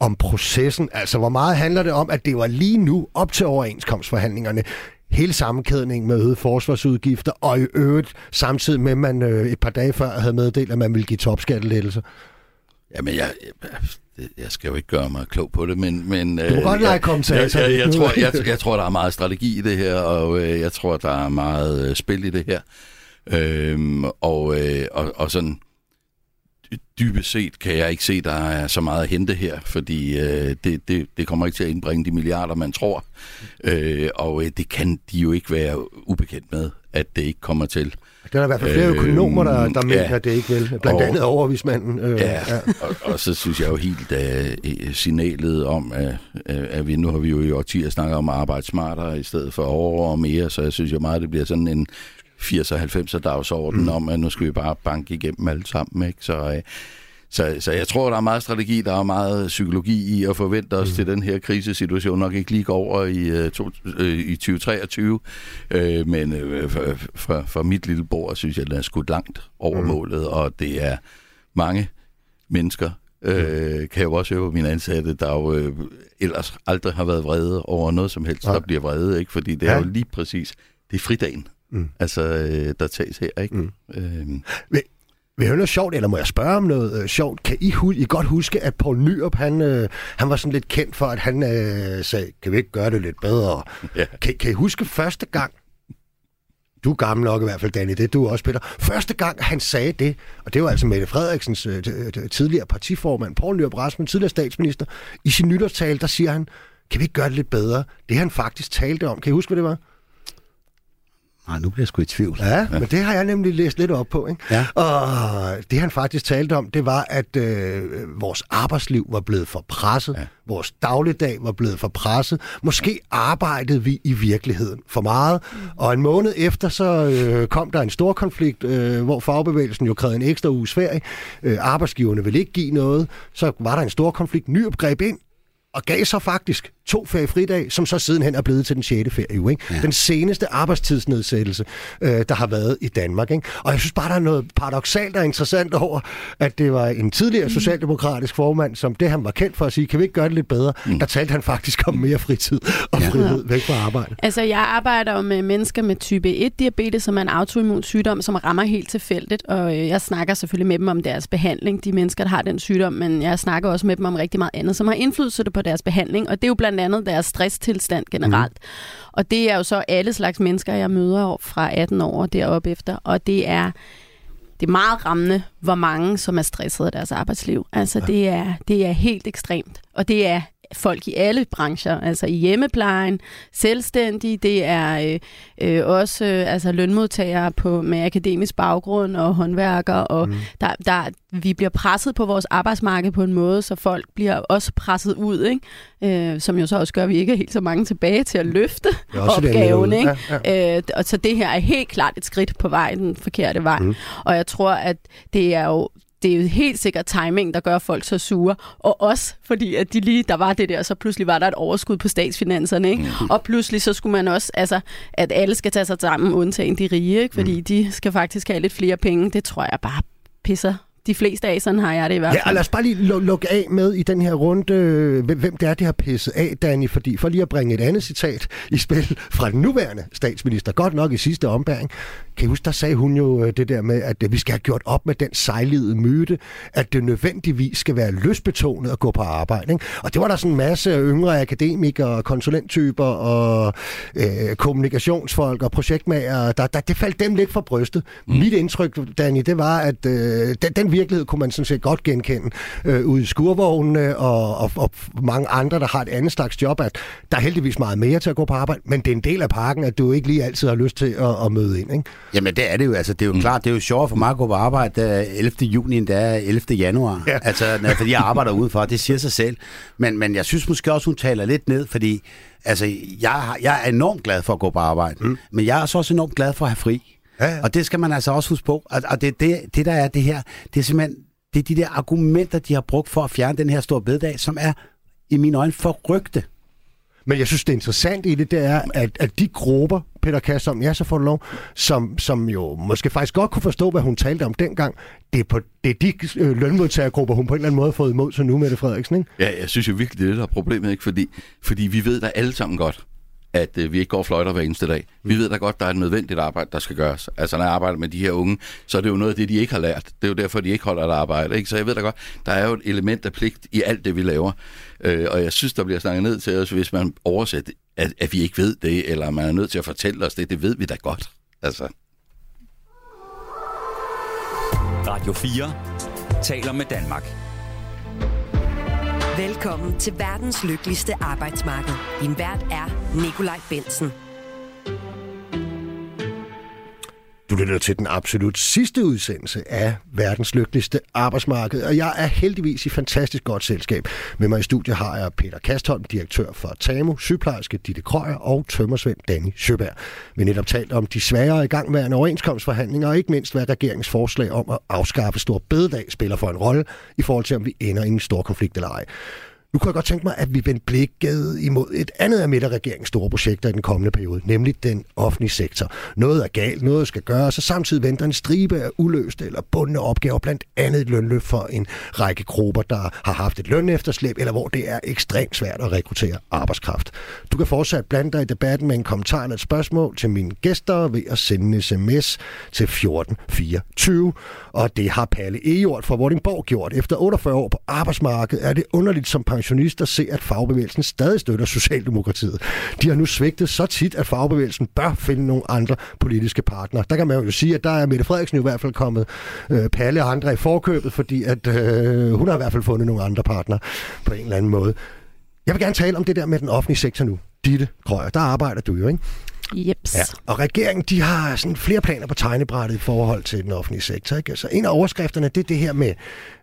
om processen? Altså, hvor meget handler det om, at det var lige nu op til overenskomstforhandlingerne, hele sammenkædningen med øget forsvarsudgifter, og i øvrigt samtidig med, at man øh, et par dage før havde meddelt, at man ville give topskattelettelser? Jamen, jeg, jeg, jeg skal jo ikke gøre mig klog på det, men... men Du må øh, godt lege jeg, kommentator. jeg, jeg, jeg, tror, jeg, jeg tror, der er meget strategi i det her, og øh, jeg tror, der er meget øh, spil i det her. Øhm, og, øh, og, og sådan dybest set kan jeg ikke se, der er så meget at hente her, fordi øh, det, det, det kommer ikke til at indbringe de milliarder, man tror. Øh, og øh, det kan de jo ikke være ubekendt med, at det ikke kommer til. Der er i hvert fald flere Øh, økonomer, der, der mener, ja. at det ikke vil. Blandt Og- andet overvismanden. Øh, Ja, og, og så synes jeg jo helt, uh, signalet om, at, uh, at vi nu har vi jo i årtier snakket om at arbejde smartere i stedet for over og mere, så jeg synes jo meget, det bliver sådan en 80'er 90'er dagsorden mm. om, at nu skal vi bare banke igennem alle sammen. Ikke? Så, uh, så, så jeg tror, der er meget strategi, der er meget psykologi i at forvente os mm. til den her krisesituation nok ikke lige går over i, uh, to, uh, i 2023. Uh, men uh, for, for, for mit lille bord synes jeg, at den er skudt langt over mm. målet, og det er mange mennesker, øh, kan jeg jo også høre på mine ansatte, der jo øh, ellers aldrig har været vrede over noget som helst, Nej. der bliver vrede, ikke? fordi det er Ja. jo lige præcis, det er fridagen, Mm. altså, øh, der tages her. Ikke? Mm. Øhm, Vil jeg høre noget sjovt, eller må jeg spørge om noget øh, sjovt? Kan I, hu- I godt huske, at Poul Nyrup, han, øh, han var sådan lidt kendt for, at han øh, sagde, kan vi ikke gøre det lidt bedre? ja. Kan, kan I huske første gang, du er gammel nok i hvert fald, Danny, det er du også, Peter. Første gang, han sagde det, og det var altså Mette Frederiksens øh, t- tidligere partiformand, Poul Nyrup Rasmussen, tidligere statsminister, i sin nytårstale, der siger han, kan vi ikke gøre det lidt bedre? Det han faktisk talte om. Kan I huske, hvad det var? Nej, nu bliver jeg sgu i tvivl. Ja, men det har jeg nemlig læst lidt op på. Ikke? Ja. Og det han faktisk talte om, det var, at øh, vores arbejdsliv var blevet for presset. Ja. Vores dagligdag var blevet for presset. Måske arbejdede vi i virkeligheden for meget. Og en måned efter, så øh, kom der en stor konflikt, øh, hvor fagbevægelsen jo krævede en ekstra uges ferie. Øh, arbejdsgiverne ville ikke give noget. Så var der en stor konflikt. Ny opgreb ind og gav så faktisk to feriefridag, som så sidenhen er blevet til den 6. ferie. Ikke? Ja. Den seneste arbejdstidsnedsættelse, øh, der har været i Danmark. Ikke? Og jeg synes bare, der er noget paradoxalt og interessant over, at det var en tidligere socialdemokratisk formand, som det han var kendt for at sige, kan vi ikke gøre det lidt bedre? Mm. Der talte han faktisk om mere fritid og ja. frihed væk fra arbejde. Altså, jeg arbejder jo med mennesker med type 1-diabetes, som er en autoimmun sygdom, som rammer helt tilfældigt, og øh, jeg snakker selvfølgelig med dem om deres behandling, de mennesker, der har den sygdom, men jeg snakker også med dem om rigtig meget andet, som har indflydelse på deres behandling, og det er jo blandt andet deres stresstilstand generelt. Mm. Og det er jo så alle slags mennesker, jeg møder fra 18 år og deroppe efter, og det er det er meget rammende, hvor mange, som er stresset af deres arbejdsliv. Altså, ja. det, er, det er helt ekstremt. Og det er folk i alle brancher, altså i hjemmeplejen, selvstændige, det er øh, øh, også øh, altså lønmodtagere på, med akademisk baggrund og håndværkere, og mm. der, der, vi bliver presset på vores arbejdsmarked på en måde, så folk bliver også presset ud, ikke? Øh, som jo så også gør, at vi ikke er helt så mange tilbage til at løfte opgaven. Ikke? Ja, ja. Øh, og så det her er helt klart et skridt på vej, den forkerte vej. Mm. Og jeg tror, at det er jo det er jo helt sikkert timing, der gør folk så sure. Og også fordi, at de lige, der var det der, så pludselig var der et overskud på statsfinanserne. Ikke? Mm. Og pludselig så skulle man også, altså, at alle skal tage sig sammen, undtagen de rige, ikke? fordi mm. de skal faktisk have lidt flere penge. Det tror jeg bare pisser de fleste af, sådan har jeg det i hvert fald. Ja, og lad os bare lige lukke af med i den her runde, hvem det er, det har pisset af, Danny, fordi for lige at bringe et andet citat i spil fra den nuværende statsminister, godt nok i sidste ombæring, kan I huske, der sagde hun jo øh, det der med, at øh, vi skal have gjort op med den sejlede myte, at det nødvendigvis skal være løsbetonet at gå på arbejde. Ikke? Og det var der sådan en masse yngre akademikere, konsulenttyper og øh, kommunikationsfolk og projektmager, der, der, det faldt dem lidt for brystet. Mm. Mit indtryk, Danny, det var, at øh, den, den virkelighed kunne man sådan set godt genkende øh, ude i skurvognene og, og, og mange andre, der har et andet slags job, at der er heldigvis meget mere til at gå på arbejde, men det er en del af pakken, at du ikke lige altid har lyst til at, at møde ind. Ikke? Jamen det er det jo. Altså, det er jo mm. klart, det er jo sjovere for mig at gå på arbejde 11. juni, end det er 11. januar. Ja. Altså, når, fordi jeg arbejder udenfor, det siger sig selv. Men, men jeg synes måske også, hun taler lidt ned, fordi altså, jeg, jeg er enormt glad for at gå på arbejde. Mm. Men jeg er så også enormt glad for at have fri. Ja, ja. Og det skal man altså også huske på. Og, og det, det, det, der er det her, det er simpelthen det er de der argumenter, de har brugt for at fjerne den her store bededag, som er i mine øjne forrygte. Men jeg synes, det er interessant i det, det er, at, at de grupper, Peter Kass om, ja, så får du lov, som, som jo måske faktisk godt kunne forstå, hvad hun talte om dengang, det er, på, det er de øh, lønmodtagergrupper, hun på en eller anden måde har fået imod sig nu, Mette Frederiksen, ikke? Ja, jeg synes jo virkelig, det er det, der er problemet, ikke? Fordi, fordi vi ved da alle sammen godt, at øh, vi ikke går fløjter hver eneste dag. Vi ved da godt, der er et nødvendigt arbejde, der skal gøres. Altså, når jeg arbejder med de her unge, så er det jo noget af det, de ikke har lært. Det er jo derfor, de ikke holder et arbejde. Ikke? Så jeg ved da godt, der er jo et element af pligt i alt det, vi laver. Øh, og jeg synes, der bliver snakket ned til os, hvis man oversætter, at, at vi ikke ved det, eller man er nødt til at fortælle os det. Det ved vi da godt. Altså. Radio 4 taler med Danmark. Velkommen til verdens lykkeligste arbejdsmarked. Din vært er Nikolaj Bensen. Du lytter til den absolut sidste udsendelse af verdens lykkeligste arbejdsmarked, og jeg er heldigvis i fantastisk godt selskab. Med mig i studiet har jeg Peter Kastholm, direktør for TAMU, sygeplejerske Ditte Krøyer og tømmersvend Danny Søberg. Vi netop talt om de svære igangværende overenskomstforhandlinger, og ikke mindst hvad regeringens forslag om at afskaffe stor bededag spiller for en rolle i forhold til, om vi ender i en stor konflikt eller ej. Nu kunne jeg godt tænke mig, at vi vendte blikket imod et andet af midterregeringens store projekter i den kommende periode, nemlig den offentlige sektor. Noget er galt, noget skal gøres, og samtidig venter en stribe af uløste eller bundne opgaver, blandt andet et lønløft for en række grupper, der har haft et lønefterslæb, eller hvor det er ekstremt svært at rekruttere arbejdskraft. Du kan fortsat blande dig i debatten med en kommentar eller et spørgsmål til mine gæster ved at sende en sms til 1424. Og det har Palle Ejort fra Vordingborg gjort. Efter 48 år på arbejdsmarkedet er det underligt som pensionister se, at fagbevægelsen stadig støtter Socialdemokratiet. De har nu svigtet så tit, at fagbevægelsen bør finde nogle andre politiske partnere. Der kan man jo sige, at der er Mette Frederiksen i hvert fald kommet øh, Palle og andre i forkøbet, fordi at, øh, hun har i hvert fald fundet nogle andre partnere på en eller anden måde. Jeg vil gerne tale om det der med den offentlige sektor nu. Ditte Grøger, der arbejder du jo, ikke? Jeps. Ja. Og regeringen, de har sådan flere planer på tegnebrættet i forhold til den offentlige sektor. Ikke? Så en af overskrifterne, det er det her med,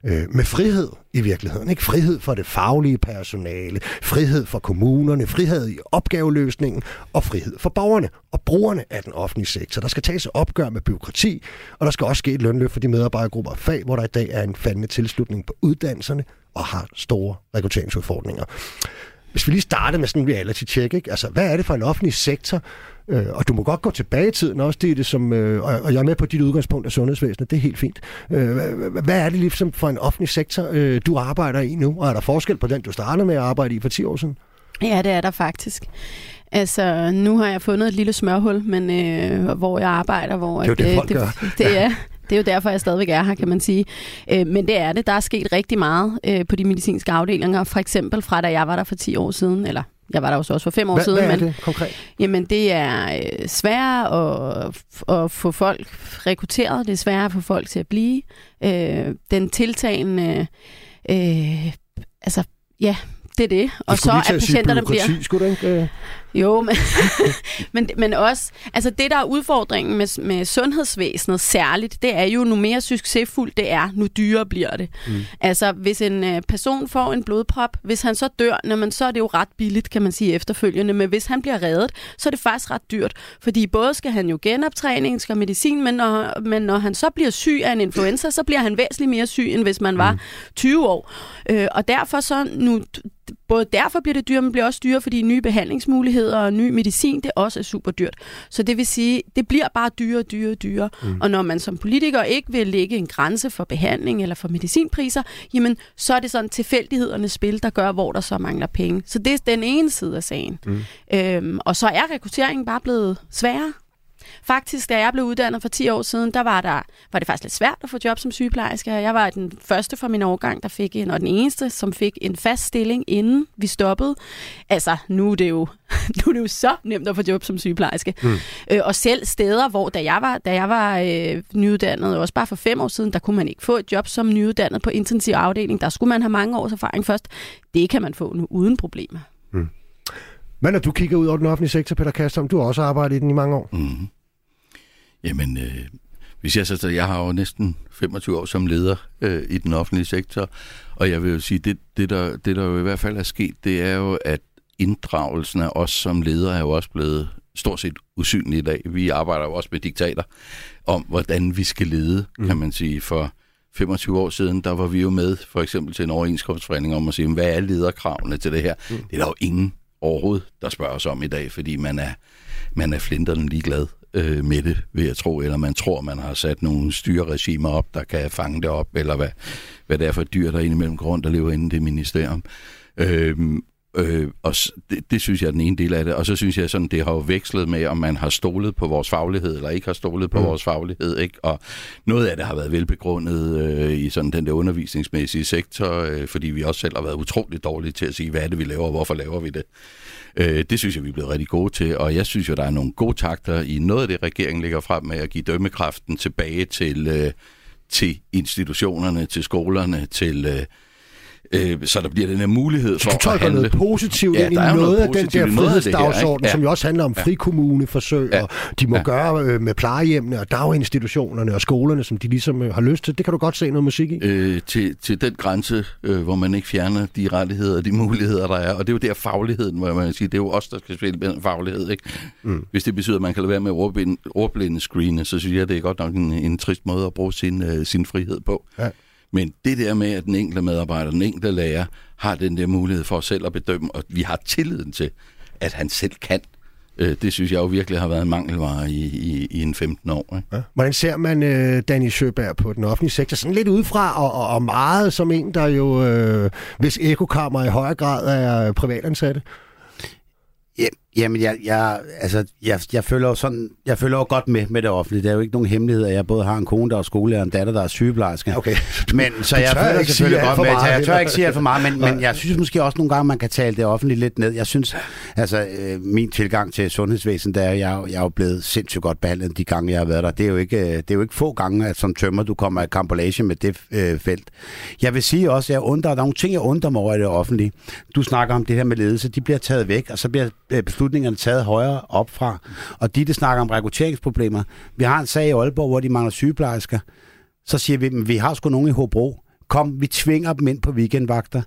øh, med frihed i virkeligheden. Ikke? Frihed for det faglige personale, frihed for kommunerne, frihed i opgaveløsningen og frihed for borgerne og brugerne af den offentlige sektor. Der skal tages opgør med byråkrati, og der skal også ske et lønløft for de medarbejdergrupper og fag, hvor der i dag er en faldende tilslutning på uddannelserne og har store rekrutteringsudfordringer. Hvis vi lige starter med sådan en reality check, ikke? Altså, hvad er det for en offentlig sektor? Øh, og du må godt gå tilbage i tiden også, det er det som, øh, og jeg er med på dit udgangspunkt af sundhedsvæsenet, det er helt fint. Øh, hvad er det ligesom for en offentlig sektor, øh, du arbejder i nu? Og er der forskel på den, du startede med at arbejde i for 10 år siden? Ja, det er der faktisk. Altså, nu har jeg fundet et lille smørhul, men øh, hvor jeg arbejder, hvor... Det er jo det, at, folk det, gør. Det, er, det er jo derfor, jeg stadigvæk er her, kan man sige. Øh, men det er det. Der er sket rigtig meget øh, på de medicinske afdelinger. For eksempel fra da jeg var der for 10 år siden, eller jeg var der også for fem år Hvad, siden. hvad er men, det konkret? Jamen, det er øh, sværere at, at få folk rekrutteret. Det er sværere at få folk til at blive. Øh, den tiltagende... Øh, altså, ja, det er det. Og så at patienterne bliver... Skulle du ikke? Jo, men, men, men også, altså det der er udfordringen med, med sundhedsvæsenet særligt, det er jo, nu mere succesfuldt det er, nu dyrere bliver det. Mm. Altså hvis en øh, person får en blodprop, hvis han så dør, når man, så er det jo ret billigt, kan man sige efterfølgende, men hvis han bliver reddet, så er det faktisk ret dyrt, fordi både skal han jo genoptræning, skal medicin, men når, men når han så bliver syg af en influenza, så bliver han væsentligt mere syg, end hvis man var mm. 20 år. Øh, og derfor så nu, både derfor bliver det dyrt, men bliver også dyrt, fordi nye behandlingsmuligheder og ny medicin, det også er super dyrt. Så det vil sige, det bliver bare dyrere, dyrere, dyrere. Mm. Og når man som politiker ikke vil lægge en grænse for behandling eller for medicinpriser, jamen så er det sådan tilfældighedernes spil, der gør, hvor der så mangler penge. Så det er den ene side af sagen. Mm. Øhm, og så er rekrutteringen bare blevet sværere. Faktisk, da jeg blev uddannet for 10 år siden, der var, der, var det faktisk lidt svært at få job som sygeplejerske. Jeg var den første fra min årgang, der fik en, og den eneste, som fik en fast stilling, inden vi stoppede. Altså, nu er det jo, nu er det jo så nemt at få job som sygeplejerske. Mm. Øh, og selv steder, hvor da jeg var, da jeg var øh, nyuddannet, også bare for fem år siden, der kunne man ikke få et job som nyuddannet på intensiv afdeling. Der skulle man have mange års erfaring først. Det kan man få nu uden problemer. Mm. Men når du kigger ud over den offentlige sektor, Peter Kastom, du har også arbejdet i den i mange år. Mm. Jamen, øh, hvis jeg så, jeg har jo næsten 25 år som leder øh, i den offentlige sektor, og jeg vil jo sige, det, det, der, det der jo i hvert fald er sket, det er jo, at inddragelsen af os som ledere er jo også blevet stort set usynlig i dag. Vi arbejder jo også med diktater om, hvordan vi skal lede, mm. kan man sige. For 25 år siden, der var vi jo med for eksempel til en overenskomstforhandling om at sige, hvad er lederkravene til det her? Mm. Det er der jo ingen overhovedet, der spørger os om i dag, fordi man er, man er flinterne ligeglad øh, med det, vil jeg tro, eller man tror, man har sat nogle styreregimer op, der kan fange det op, eller hvad, hvad det er for dyr, der indimellem går rundt og lever inde i det ministerium. Øh, Øh, og det, det synes jeg er den ene del af det. Og så synes jeg, sådan, det har jo vekslet med, om man har stolet på vores faglighed, eller ikke har stolet på mm. vores faglighed. Ikke? Og noget af det har været velbegrundet øh, i sådan den der undervisningsmæssige sektor, øh, fordi vi også selv har været utroligt dårlige til at sige, hvad er det, vi laver, og hvorfor laver vi det. Øh, det synes jeg, vi er blevet rigtig gode til, og jeg synes jo, der er nogle gode takter i noget af det, regeringen ligger frem med at give dømmekraften tilbage til, øh, til institutionerne, til skolerne, til... Øh, øh, så der bliver den her mulighed for at handle. noget positivt ja, ind i noget, noget af den der frihedsdagsorden, ja. som jo også handler om frikommuneforsøg, ja. og de må ja. gøre øh, med plejehjemmene og daginstitutionerne og skolerne, som de ligesom øh, har lyst til. Det kan du godt se noget musik i. Øh, til, til den grænse, øh, hvor man ikke fjerner de rettigheder og de muligheder, der er. Og det er jo der fagligheden, hvor man siger, det er jo os, der skal spille med faglighed. Ikke? Mm. Hvis det betyder, at man kan lade være med ordblinde, ordblinde screene, så synes jeg, det er godt nok en, en trist måde at bruge sin, øh, sin frihed på. Ja. Men det der med, at den enkelte medarbejder, den enkelte lærer, har den der mulighed for selv at bedømme, og vi har tilliden til, at han selv kan, øh, det synes jeg jo virkelig har været en mangelvare i, i, i en 15 år. Ikke? Ja. Hvordan ser man uh, Danny Søberg på den offentlige sektor? Sådan lidt udefra, og, og, og meget som en, der jo, øh, hvis ekokammer i højere grad er privatansatte? Jamen, jeg, jeg, altså, jeg, jeg, følger jo sådan, jeg følger jo godt med med det offentlige. Det er jo ikke nogen hemmelighed, at jeg både har en kone, der er skolelærer, og en datter, der er sygeplejerske. Okay. Men, så jeg føler selvfølgelig godt med. Meget, jeg tør ikke sige alt for meget, men, men jeg synes måske også nogle gange, man kan tale det offentlige lidt ned. Jeg synes, altså, øh, min tilgang til sundhedsvæsenet, der er, jeg, jeg er jo blevet sindssygt godt behandlet de gange, jeg har været der. Det er jo ikke, det er jo ikke få gange, at som tømmer, du kommer i kampolage med det øh, felt. Jeg vil sige også, at jeg undrer, der er nogle ting, jeg undrer mig over i det offentlige. Du snakker om det her med ledelse, de bliver taget væk, og så bliver beslutningerne taget højere op fra. Og de, der snakker om rekrutteringsproblemer, vi har en sag i Aalborg, hvor de mangler sygeplejersker. Så siger vi, at vi har sgu nogen i Hobro. Kom, vi tvinger dem ind på weekendvagter.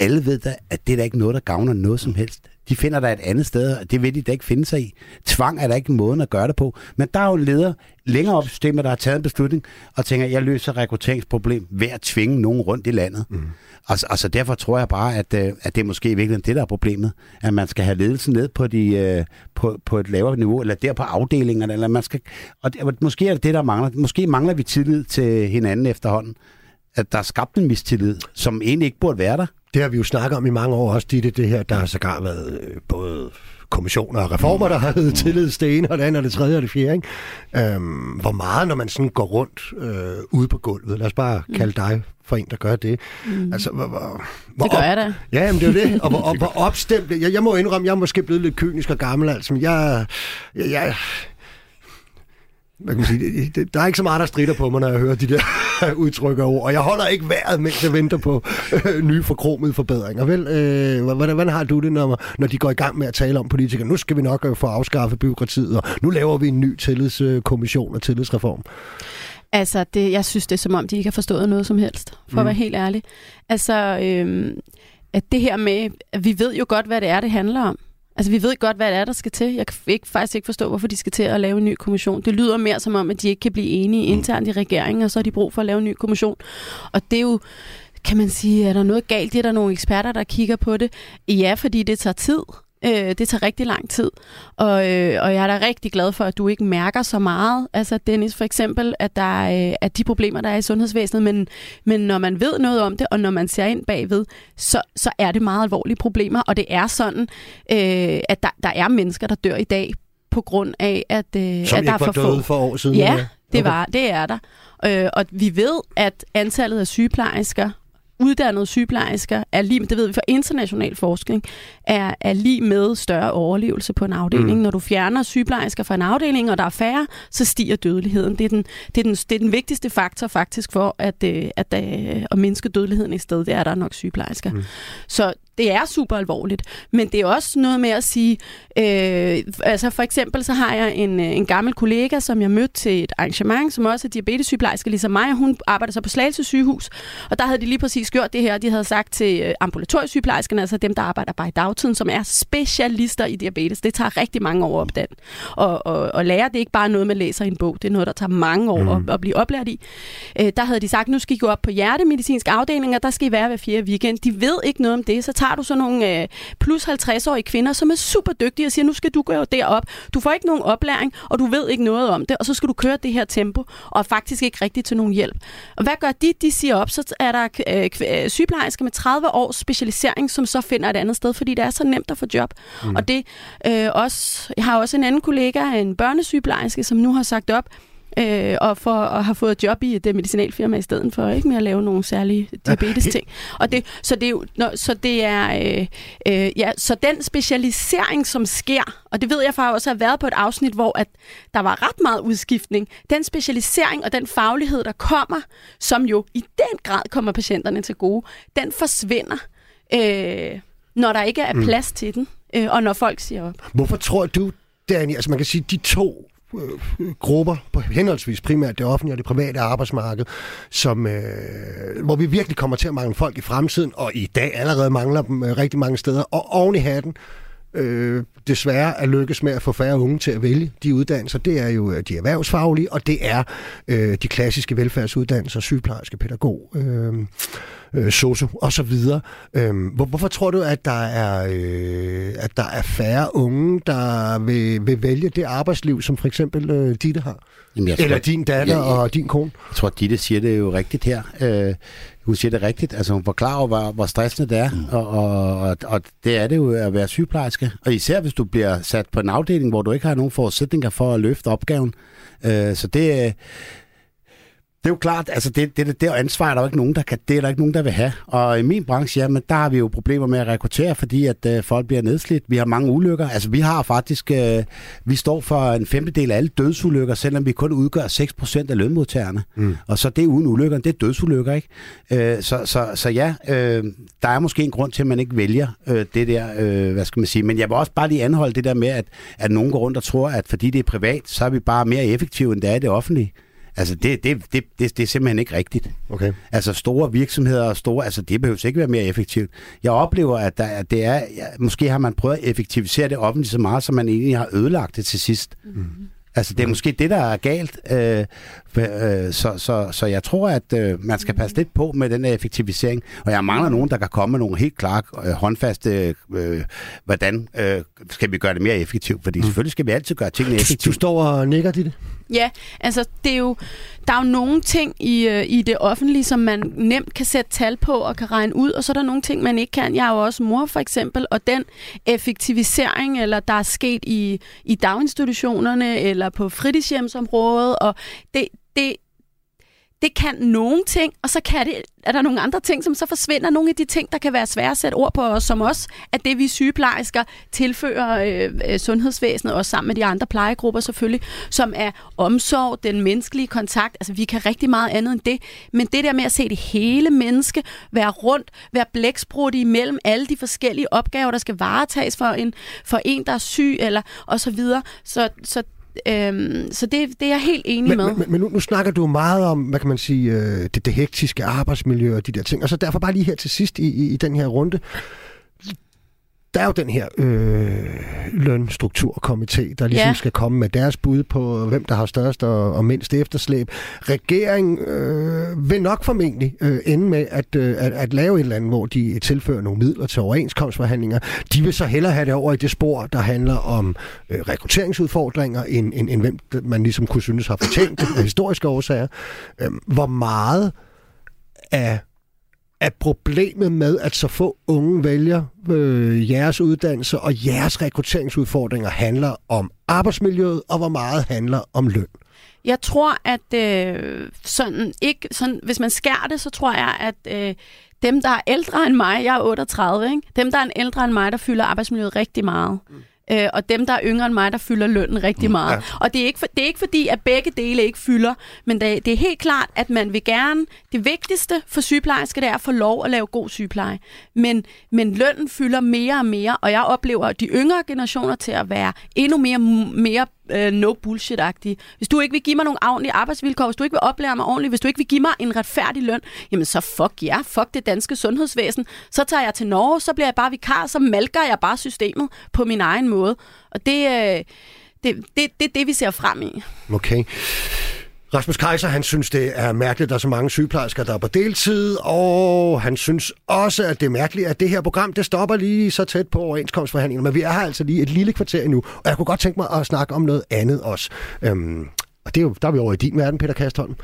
Alle ved da, at det er da ikke noget, der gavner noget som helst. De finder der et andet sted, og det vil de da ikke finde sig i. Tvang er der ikke en måde at gøre det på. Men der er jo en leder længere op i systemet, der har taget en beslutning, og tænker, at jeg løser rekrutteringsproblem ved at tvinge nogen rundt i landet. Mm. Altså, altså derfor tror jeg bare, at, øh, at det er måske i virkeligheden det, der er problemet. At man skal have ledelsen ned på, de, øh, på, på et lavere niveau, eller der på afdelingerne. Eller man skal, og det, måske er det det, der mangler. Måske mangler vi tillid til hinanden efterhånden. At der er skabt en mistillid, som egentlig ikke burde være der. Det har vi jo snakket om i mange år også, Ditte, det her, der har sågar været øh, både kommissioner og reformer, der har heddet tillid det ene og det andet og det tredje og det fjerde. Ikke? Øhm, hvor meget, når man sådan går rundt øh, ude på gulvet, lad os bare mm. kalde dig for en, der gør det. Mm. Altså, hvor, hvor, hvor det gør jeg da. Ja, men det er jo det. Og hvor, og, hvor opstemt... Jeg, jeg må indrømme, jeg er måske blevet lidt kynisk og gammel, altså, men jeg, jeg, jeg hvad kan man sige, der er ikke så meget, der strider på mig, når jeg hører de der udtryk og ord. Og jeg holder ikke vejret, mens jeg venter på øh, nye forkromede forbedringer. Vel, øh, hvordan, hvordan har du det, når, når de går i gang med at tale om politikere? Nu skal vi nok øh, få afskaffet byråkratiet, og nu laver vi en ny tillidskommission og tillidsreform. Altså, det, jeg synes, det er som om, de ikke har forstået noget som helst, for mm. at være helt ærlig. Altså, øh, at det her med, at vi ved jo godt, hvad det er, det handler om. Altså, vi ved godt, hvad det er, der skal til. Jeg kan ikke, faktisk ikke forstå, hvorfor de skal til at lave en ny kommission. Det lyder mere som om, at de ikke kan blive enige mm. internt i regeringen, og så har de brug for at lave en ny kommission. Og det er jo, kan man sige, er der noget galt? Det er der nogle eksperter, der kigger på det. Ja, fordi det tager tid. Øh, det tager rigtig lang tid, og, øh, og jeg er da rigtig glad for, at du ikke mærker så meget. Altså Dennis, for eksempel, at der er, øh, at de problemer, der er i sundhedsvæsenet, men, men når man ved noget om det, og når man ser ind bagved, så, så er det meget alvorlige problemer, og det er sådan, øh, at der, der er mennesker, der dør i dag på grund af, at, øh, Som at der er for få. for år siden? Ja, det, var, det er der. Øh, og vi ved, at antallet af sygeplejersker uddannede sygeplejersker er lige, det ved vi fra international forskning, er, er lige med større overlevelse på en afdeling. Mm. Når du fjerner sygeplejersker fra en afdeling, og der er færre, så stiger dødeligheden. Det er den, det er den, det er den vigtigste faktor faktisk for at, øh, at, at, øh, at mindske dødeligheden i stedet, det er, at der er nok sygeplejersker. Mm. Så det er super alvorligt. Men det er også noget med at sige, øh, altså for eksempel så har jeg en, øh, en gammel kollega, som jeg mødte til et arrangement, som også er diabetessygeplejerske, ligesom mig, og hun arbejder så på Slagelse sygehus, og der havde de lige præcis gjort det her, de havde sagt til øh, ambulatoriesygeplejerskerne, altså dem, der arbejder bare i dagtiden, som er specialister i diabetes. Det tager rigtig mange år op den. Og, og, og lære, det er ikke bare noget, man læser i en bog, det er noget, der tager mange år mm. at, at blive oplært i. Øh, der havde de sagt, nu skal I gå op på hjertemedicinsk afdeling, og der skal I være hver fjerde weekend. De ved ikke noget om det, så tager har du så nogle øh, plus 50-årige kvinder, som er super dygtige og siger, nu skal du gå derop. Du får ikke nogen oplæring, og du ved ikke noget om det, og så skal du køre det her tempo, og faktisk ikke rigtig til nogen hjælp. Og hvad gør de? De siger op, så er der øh, øh sygeplejersker med 30 års specialisering, som så finder et andet sted, fordi det er så nemt at få job. Mm. Og det øh, også, jeg har også en anden kollega, en børnesygeplejerske, som nu har sagt op, øh, og for at have fået job i et medicinalfirma i stedet for, ikke med at lave nogle særlige diabetes-ting. Og det, så det jo, så det er, øh, øh, ja, så den specialisering, som sker, og det ved jeg faktisk også har været på et afsnit, hvor at der var ret meget udskiftning, den specialisering og den faglighed, der kommer, som jo i den grad kommer patienterne til gode, den forsvinder, øh, når der ikke er mm. plads mm. til den, øh, og når folk siger op. Hvorfor tror du, Dani, altså man kan sige, de to grupper på henholdsvis primært det offentlige og det private arbejdsmarked, som, øh, hvor vi virkelig kommer til at mangle folk i fremtiden, og i dag allerede mangler dem øh, rigtig mange steder. Og oven i hatten, øh, desværre er lykkes med at få færre unge til at vælge de uddannelser, det er jo øh, de erhvervsfaglige, og det er øh, de klassiske velfærdsuddannelser, sygeplejerske, pædagog, øh, øh, sosu og så videre. Øh, hvor, hvorfor tror du, at der er øh, at der er færre unge, der vil, vil vælge det arbejdsliv, som for eksempel øh, Ditte har? Jamen, jeg tror, Eller din datter ja, ja, og din kone? Jeg tror, Ditte siger det jo rigtigt her. Øh, hun siger det rigtigt. Altså hun forklarer hvor, hvor stressende det er. Mm. Og, og, og, og det er det jo at være sygeplejerske. Og især hvis du bliver sat på en afdeling, hvor du ikke har nogen forudsætninger for at løfte opgaven. Øh, så det, Det er jo klart, altså det, det, det ansvar er der jo ikke nogen, der kan, det er der ikke nogen, der vil have. Og i min branche, jamen, der har vi jo problemer med at rekruttere, fordi at øh, folk bliver nedslidt. Vi har mange ulykker. Altså vi har faktisk, øh, vi står for en femtedel af alle dødsulykker, selvom vi kun udgør 6% af lønmodtagerne. Mm. Og så det uden ulykker, det er dødsulykker, ikke? Øh, så, så, så ja, øh, der er måske en grund til, at man ikke vælger øh, det der, øh, hvad skal man sige. Men jeg vil også bare lige anholde det der med, at, at nogen går rundt og tror, at fordi det er privat, så er vi bare mere effektive, end det er i det offentlige. Altså, det, det, det, det, det er simpelthen ikke rigtigt. Okay. Altså, store virksomheder og store, altså, det behøver ikke være mere effektivt. Jeg oplever, at, der, at det er, ja, måske har man prøvet at effektivisere det offentligt så meget, som man egentlig har ødelagt det til sidst. Mm. Altså, det er måske det, der er galt. Øh, øh, så, så, så jeg tror, at øh, man skal passe lidt på med den her effektivisering. Og jeg mangler nogen, der kan komme med nogle helt klare, øh, håndfaste, øh, hvordan øh, skal vi gøre det mere effektivt. Fordi mm. selvfølgelig skal vi altid gøre tingene Du effektivt. står og nikker dit. Ja, altså det er jo, der er jo nogle ting i, øh, i det offentlige, som man nemt kan sætte tal på og kan regne ud, og så er der nogle ting, man ikke kan. Jeg er jo også mor for eksempel, og den effektivisering, eller der er sket i, i daginstitutionerne, eller på fritidshjemsområdet, og det, det, det kan nogle ting, og så kan det, er der nogle andre ting, som så forsvinder. Nogle af de ting, der kan være svære at sætte ord på, og som også at det, vi sygeplejersker tilfører øh, øh, sundhedsvæsenet, også sammen med de andre plejegrupper selvfølgelig, som er omsorg, den menneskelige kontakt. Altså, vi kan rigtig meget andet end det. Men det der med at se det hele menneske, være rundt, være blæksprut imellem alle de forskellige opgaver, der skal varetages for en, for en der er syg, eller og så videre. Så, så Øhm, så det, det er jeg helt enig Men, med. men, men nu, nu snakker du meget om, hvad kan man sige, øh, det, det hektiske arbejdsmiljø og de der ting. Og så derfor bare lige her til sidst i, i, i den her runde. Der er jo den her øh, lønstrukturkomité, der ligesom Ja. skal komme med deres bud på, hvem der har størst og, og mindst efterslæb. Regeringen øh, vil nok formentlig øh, ende med at, øh, at, at lave et eller andet, hvor de tilfører nogle midler til overenskomstforhandlinger. De vil så hellere have det over i det spor, der handler om øh, rekrutteringsudfordringer, end, end, end hvem man ligesom kunne synes har fortjent det af historiske årsager. Øh, hvor meget af at problemet med, at så få unge vælger øh, jeres uddannelse og jeres rekrutteringsudfordringer handler om arbejdsmiljøet, og hvor meget handler om løn. Jeg tror, at øh, sådan, ikke, sådan, hvis man skærer det, så tror jeg, at øh, dem, der er ældre end mig, jeg er 38, ikke? dem, der er en ældre end mig, der fylder arbejdsmiljøet rigtig meget. Mm. Øh, og dem, der er yngre end mig, der fylder lønnen rigtig mm, meget. Ja. Og det er, ikke for, det er ikke fordi, at begge dele ikke fylder, men det, det er helt klart, at man vil gerne, det vigtigste for sygeplejersker, det er at få lov at lave god sygepleje. Men, men lønnen fylder mere og mere, og jeg oplever de yngre generationer til at være endnu mere, mere øh, no bullshit-agtige. Hvis du ikke vil give mig nogle ordentlige arbejdsvilkår, hvis du ikke vil oplære mig ordentligt, hvis du ikke vil give mig en retfærdig løn, jamen så fuck ja, fuck det danske sundhedsvæsen. Så tager jeg til Norge, så bliver jeg bare vikar, så malker jeg bare systemet på min egen måde. Og det, øh, det, det, det er det, vi ser frem i. Okay. Rasmus Kaiser, han synes, det er mærkeligt, at der er så mange sygeplejersker, der er på deltid, og han synes også, at det er mærkeligt, at det her program, det stopper lige så tæt på overenskomstforhandlingerne, men vi er her altså lige et lille kvarter endnu, og jeg kunne godt tænke mig at snakke om noget andet også. Øhm, og det er jo, der er vi over i din verden, Peter Kastholm.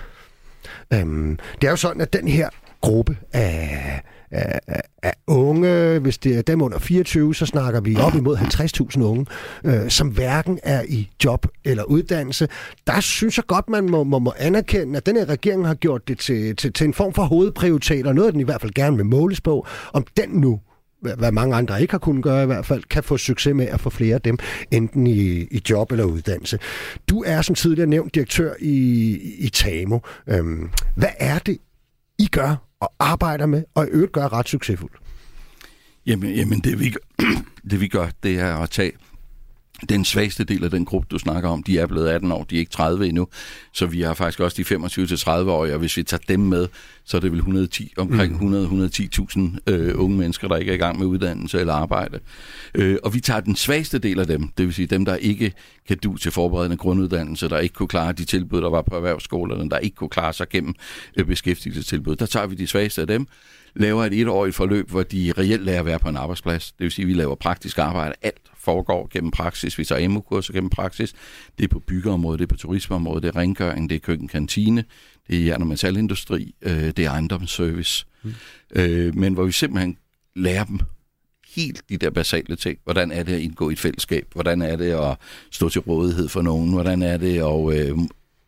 Øhm, det er jo sådan, at den her gruppe af, af, af, af unge, hvis det er dem under 24, så snakker vi op imod 50.000 unge, øh, som hverken er i job eller uddannelse. Der synes jeg godt, man må, må, må anerkende, at den her regering har gjort det til, til, til en form for hovedprioritet, og noget, den i hvert fald gerne vil måles på, om den nu hvad hvad mange andre ikke har kunnet gøre i hvert fald, kan få succes med at få flere af dem, enten i, i job eller uddannelse. Du er som tidligere nævnt direktør i, i TAMO. Øhm, hvad er det, I gør og arbejder med, og i øvrigt gør ret succesfuldt? Jamen, jamen det, vi gør, det vi gør, det er at tage den svageste del af den gruppe, du snakker om, de er blevet 18 år, de er ikke 30 endnu, så vi har faktisk også de 25-30-årige, og hvis vi tager dem med, så er det vel 110, omkring 100-110.000 øh, unge mennesker, der ikke er i gang med uddannelse eller arbejde. Øh, og vi tager den svageste del af dem, det vil sige dem, der ikke kan du til forberedende grunduddannelse, der ikke kunne klare de tilbud, der var på erhvervsskolerne, der ikke kunne klare sig gennem øh, beskæftigelsestilbud. Der tager vi de svageste af dem, laver et etårigt forløb, hvor de reelt lærer at være på en arbejdsplads. Det vil sige, at vi laver praktisk arbejde. Alt foregår gennem praksis. Vi tager AMU-kurser gennem praksis. Det er på byggeområdet, det er på turismeområdet, det er rengøring, det er køkkenkantine, det er jern- og metalindustri, øh, det er ejendomsservice. Mm. Øh, men hvor vi simpelthen lærer dem helt de der basale ting. Hvordan er det at indgå i et fællesskab? Hvordan er det at stå til rådighed for nogen? Hvordan er det at øh,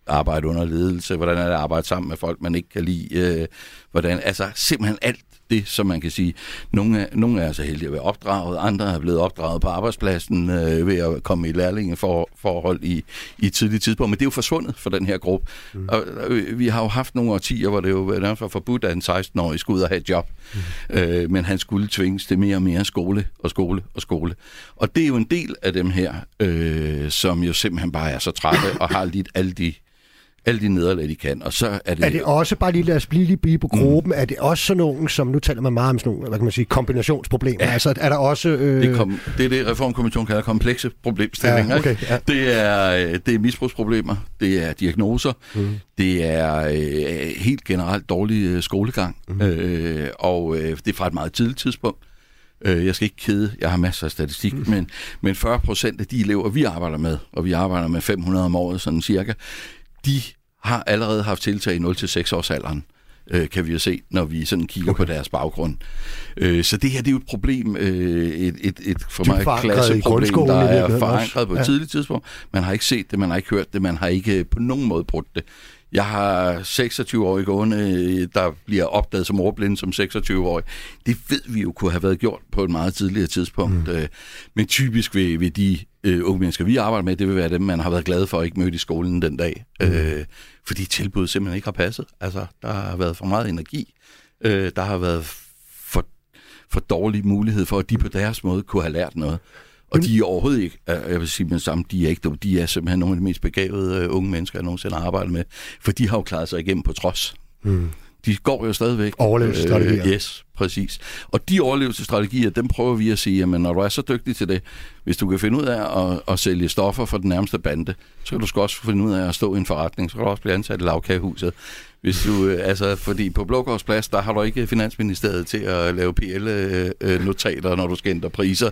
arbejde under ledelse, hvordan er det at arbejde sammen med folk, man ikke kan lide, øh, hvordan, altså simpelthen alt det, som man kan sige. Nogle er, nogle er så heldige at være opdraget, andre er blevet opdraget på arbejdspladsen øh, ved at komme i lærlingeforhold i, i et tidligt tidspunkt, men det er jo forsvundet for den her gruppe. Mm. Og, øh, vi har jo haft nogle årtier, hvor det jo nærmest var forbudt, at en 16-årig skulle ud og have et job, mm. øh, men han skulle tvinges til mere og mere skole og skole og skole. Og det er jo en del af dem her, øh, som jo simpelthen bare er så trætte og har lidt alle de alle de nederlag, de kan. Og så er det... Er det også, bare lige lad os blive lige på gruppen, mm. er det også sådan nogle, som nu taler man meget om sådan nogle, hvad kan man sige, kombinationsproblemer? Ja. Altså er der også... Øh... Det, kom, det er det, Reformkommissionen kalder komplekse problemstillinger. Ja, okay, ja. Det, er, øh, det er misbrugsproblemer, det er diagnoser, mm. det er øh, helt generelt dårlig øh, skolegang, mm. øh, og øh, det er fra et meget tidligt tidspunkt. Øh, jeg skal ikke kede, jeg har masser af statistik, mm. men, men 40 procent af de elever, vi arbejder med, og vi arbejder med 500 om året, sådan cirka, de har allerede haft tiltag i 0-6 års alderen øh, kan vi jo se, når vi sådan kigger okay. på deres baggrund. Øh, så det her, det er jo et problem, øh, et, et, et for mig klasseproblem, der er forankret på et ja. tidligt tidspunkt. Man har ikke set det, man har ikke hørt det, man har ikke på nogen måde brugt det. Jeg har 26 år i gående, der bliver opdaget som ordblind som 26-årig. Det ved vi jo kunne have været gjort på et meget tidligere tidspunkt. Mm. Øh, men typisk vil, vil de øh, unge mennesker, vi arbejder med, det vil være dem, man har været glad for at ikke møde i skolen den dag. Mm. Øh, fordi tilbuddet simpelthen ikke har passet. Altså, der har været for meget energi. Øh, der har været for, for dårlig mulighed for, at de på deres måde kunne have lært noget. Og de er overhovedet ikke, jeg vil sige med sammen, de er ikke. De er simpelthen nogle af de mest begavede uh, unge mennesker, jeg nogensinde har arbejdet med. For de har jo klaret sig igennem på trods. Mm. De går jo stadigvæk. Overlevelsesstrategier. Øh, yes, præcis. Og de overlevelsesstrategier, dem prøver vi at sige, jamen når du er så dygtig til det, hvis du kan finde ud af at, at sælge stoffer for den nærmeste bande, så kan du også finde ud af at stå i en forretning, så kan du også blive ansat i lavkagehuset. Hvis du, øh, altså, fordi på Blågårdsplads, der har du ikke Finansministeriet til at lave PL-notater, når du skal ændre priser.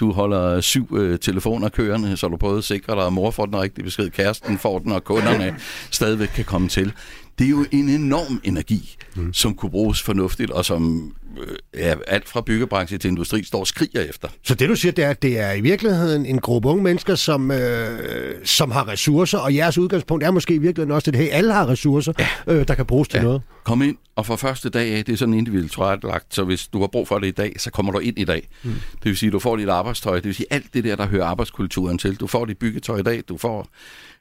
Du holder syv øh, telefoner kørende, så du både sikrer dig, at mor får den rigtige besked, kæresten får den, og kunderne stadigvæk kan komme til. Det er jo en enorm energi, mm. som kunne bruges fornuftigt, og som øh, ja, alt fra byggebranche til industri står og skriger efter. Så det du siger, det er, at det er i virkeligheden en gruppe unge mennesker, som, øh, som har ressourcer, og jeres udgangspunkt er måske i virkeligheden også, at hey, alle har ressourcer, ja. øh, der kan bruges til ja. noget. Kom ind, og fra første dag af, det er sådan individuelt tilrettelagt, så hvis du har brug for det i dag, så kommer du ind i dag. Mm. Det vil sige, du får dit arbejdstøj, det vil sige alt det der, der hører arbejdskulturen til. Du får dit byggetøj i dag, du får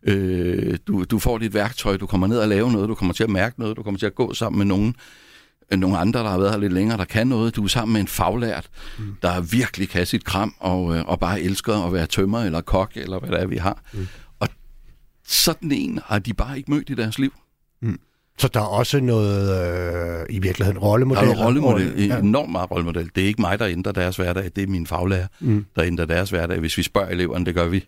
Øh, du, du får dit værktøj, du kommer ned og lave noget, du kommer til at mærke noget, du kommer til at gå sammen med nogen, øh, nogle andre, der har været her lidt længere, der kan noget. Du er sammen med en faglært, mm. der virkelig kan sit kram og, øh, og bare elsker at være tømmer eller kok, eller hvad det er, vi har. Mm. Og sådan en har de bare ikke mødt i deres liv. Mm. Så der er også noget øh, i virkeligheden rollemodel. Der er rollemodel, ja. enormt meget rollemodel. Det er ikke mig, der ændrer deres hverdag, det er min faglærer, mm. der ændrer deres hverdag. Hvis vi spørger eleverne, det gør vi